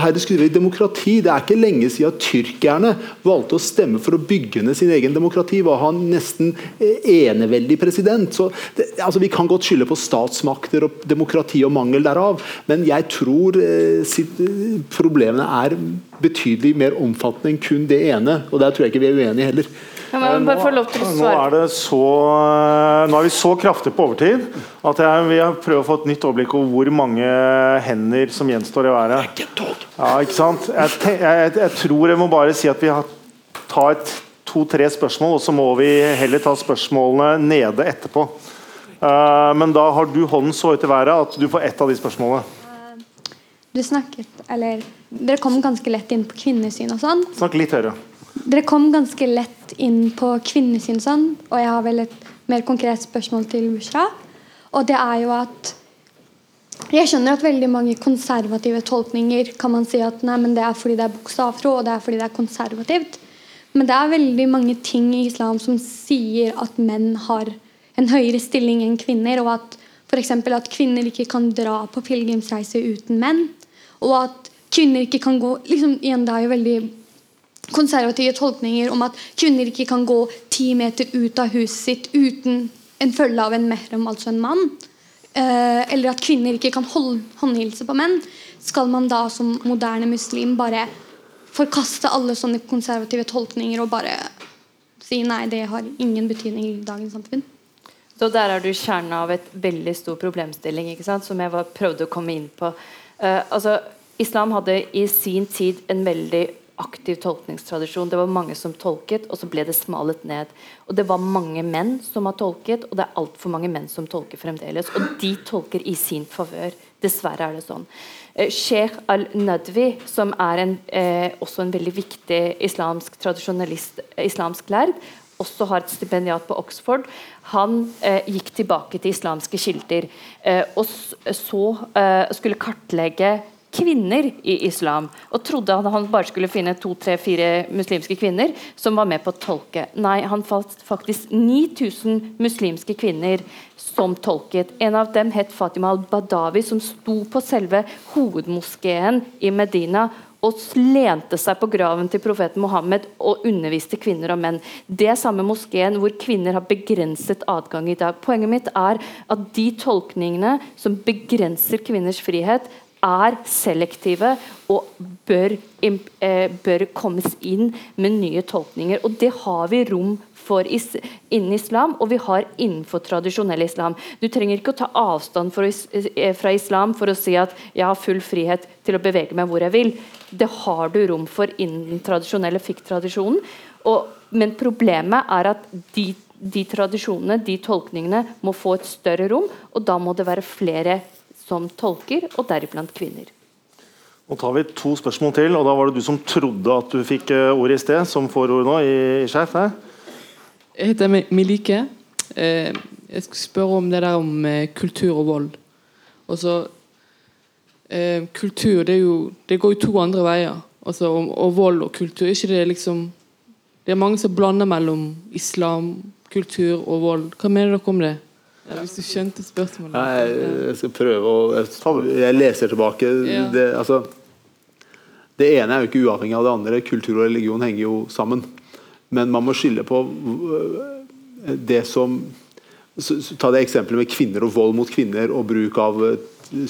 Her diskuterer vi demokrati. Det er ikke lenge siden tyrkerne valgte å stemme for å bygge ned sin egen demokrati. Var han nesten eh, eneveldig president. Så det, altså Vi kan godt skylde på statsmakter og demokrati og mangel derav. Men jeg tror eh, problemene er betydelig mer omfattende enn kun det ene. Og der tror jeg ikke vi er uenige heller. Nå, nå, er så, nå, er vi så kraftig på overtid at jeg vil prøve å få et nytt overblikk over hvor mange hender som gjenstår i været. Ja, ikke sant? Jeg, jeg, jeg, tror jeg må bare si at vi tar to-tre spørsmål, og så må vi heller ta spørsmålene nede etterpå. Uh, men da har du hånden så ut i været at du får ett av de spørsmålene. Du snakket, eller Dere kom ganske lett inn på kvinnesyn og sånn. Snakk litt høyere. Dere kom ganske lett inn på kvinnesyn og sånn, og jeg har vel et mer konkret spørsmål til Bushra. Og det er jo at jeg skjønner at veldig mange konservative tolkninger kan man si at nei, men det er fordi det er bokstavtro og det er fordi det er konservativt. Men det er veldig mange ting i islam som sier at menn har en høyere stilling enn kvinner, og at f.eks. at kvinner ikke kan dra på pilegrimsreise uten menn. Og at kvinner ikke kan gå liksom, igjen, Det er jo veldig konservative tolkninger om at kvinner ikke kan gå ti meter ut av huset sitt uten en følge av en mehram, altså en mann. Eh, eller at kvinner ikke kan holde håndhilse på menn. Skal man da som moderne muslim bare forkaste alle sånne konservative tolkninger og bare si nei, det har ingen betydning i dagens samfunn? Så Der er du kjernen av et veldig stor problemstilling som jeg var, prøvde å komme inn på. Uh, altså, Islam hadde i sin tid en veldig aktiv tolkningstradisjon. Det var mange som tolket, og så ble det smalet ned. Og Det var mange menn som har tolket, og det er altfor mange menn som tolker fremdeles. Og de tolker i sin favør. Dessverre er det sånn. Eh, Sheikh al-Nadwi, som er en, eh, også en veldig viktig islamsk tradisjonalist, islamsk lærd, også har et stipendiat på Oxford, han eh, gikk tilbake til islamske kilder eh, og så eh, skulle kartlegge kvinner i islam. Og trodde han, han bare skulle finne to, tre, fire muslimske kvinner som var med på å tolke. Nei, han fant faktisk 9000 muslimske kvinner som tolket. En av dem het Fatima al-Badawi, som sto på selve hovedmoskeen i Medina og lente seg på graven til profeten Mohammed og underviste kvinner og menn. Det er samme moskeen hvor kvinner har begrenset adgang i dag. Poenget mitt er at de tolkningene som begrenser kvinners frihet, er selektive og bør, eh, bør kommes inn med nye tolkninger. Og det har vi rom for is innen islam, og vi har innenfor tradisjonell islam. Du trenger ikke å ta avstand for, eh, fra islam for å si at jeg har full frihet til å bevege meg hvor jeg vil. Det har du rom for innen den tradisjonelle fikk-tradisjonen. Men problemet er at de, de tradisjonene, de tolkningene, må få et større rom, og da må det være flere som tolker, og deriblant kvinner. Nå tar vi to spørsmål til, og da var det du som trodde at du fikk eh, ordet i sted, som får ordet nå i, i her. Jeg heter Milike. Eh, jeg skal spørre om det der om eh, kultur og vold. Altså, kultur det, jo, det, går jo to andre veier. Altså, og, og, vold og kultur. Ikke det liksom Det er mange som blander mellom islam, kultur og vold. Hva mener dere om det? Ja, hvis du skjønte spørsmålet. Nei, jeg skal prøve å Jeg leser tilbake. Ja. Det, altså, det ene er jo ikke uavhengig av det andre. Kultur og religion henger jo sammen. Men man må skille på øh, det som Ta det eksempelet med kvinner og vold mot kvinner og bruk av øh,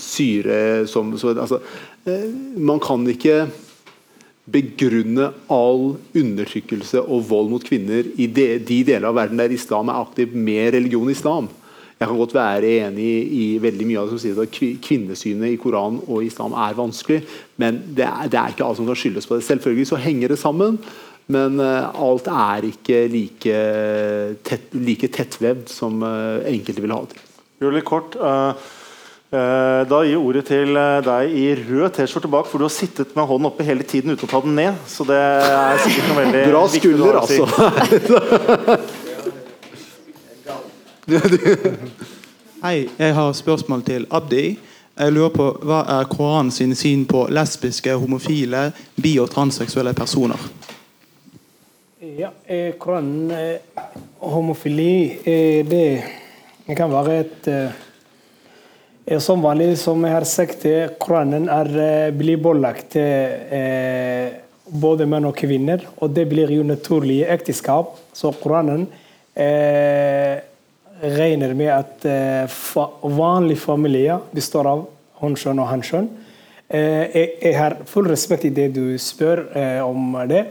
syre som så, altså, øh, Man kan ikke begrunne all undertrykkelse og vold mot kvinner i de, de deler av verden der islam er aktiv, med religion islam. Jeg kan godt være enig i veldig mye av det som sier at kvinnesynet i Koranen og islam er vanskelig, men det er, det er ikke alt som kan skyldes på det. Selvfølgelig så henger det sammen, men uh, alt er ikke like, tett, like tettvevd som uh, enkelte vil ha det til. Gjør litt kort. Uh, da gir ordet til deg i rød T-skjorte bak, for du har sittet med hånden oppe hele tiden uten å ta den ned. Så det er sikkert noe veldig Bra skulder, altså. Hei, jeg har spørsmål til Abdi. Jeg lurer på Hva er Koranen sin syn på lesbiske, homofile, bi- og transseksuelle personer? Ja, eh, Koranen eh, Homofili eh, det, det kan være et eh, Som vanlig, som jeg har sagt, eh, Koranen er, eh, blir pålagt både menn og kvinner. Og det blir jo naturlige ekteskap. Så Koranen eh, regner med at eh, fa vanlig familie består av håndskjønn og hanskjønn. Eh, jeg, har full respekt i det du spør eh, om det.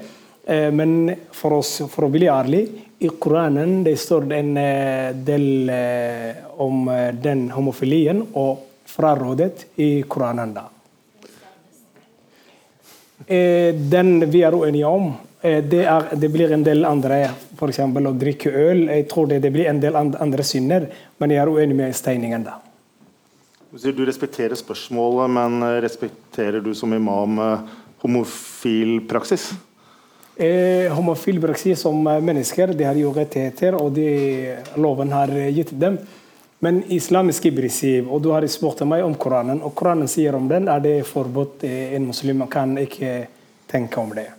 Men for, oss, for, å bli ærlig, i Koranen det står en eh, del om den homofilien og frarådet i Koranen. da. den vi er uenige om, det, er, det blir en del andre f.eks. å drikke øl. Jeg tror det, det, blir en del andre synder, men jeg er uenig med steiningen. da. Du respekterer spørsmålet, men respekterer du som imam eh, homofil praksis? Eh, homofil praksis som mennesker de har jo rettigheter, og de, loven har gitt dem. Men islamisk prinsipp, og du har spurt meg om Koranen, og Koranen sier om den, er det forbudt. En muslim kan ikke tenke om det.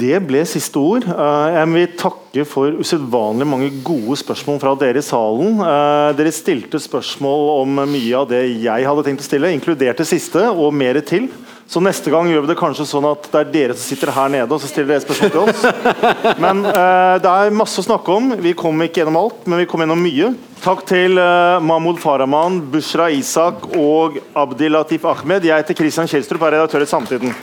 Det ble siste ord. Eh, Jeg vil takke for usedvanlig mange gode spørsmål fra dere i salen. Eh, Dere stilte spørsmål om mye av det jeg hadde tenkt å stille, inkludert det siste, og mer til. Så neste gang gjør vi det kanskje sånn at det er dere som sitter her nede, og så stiller dere spørsmål til oss. Men eh, det er masse å snakke om. Vi kom ikke gjennom alt, men vi kom gjennom mye. Takk til Mahmoud Farahman, Bushra Isak og Abdi Latif Ahmed. Jeg heter Christian Kjelstrup, er redaktør i Samtiden.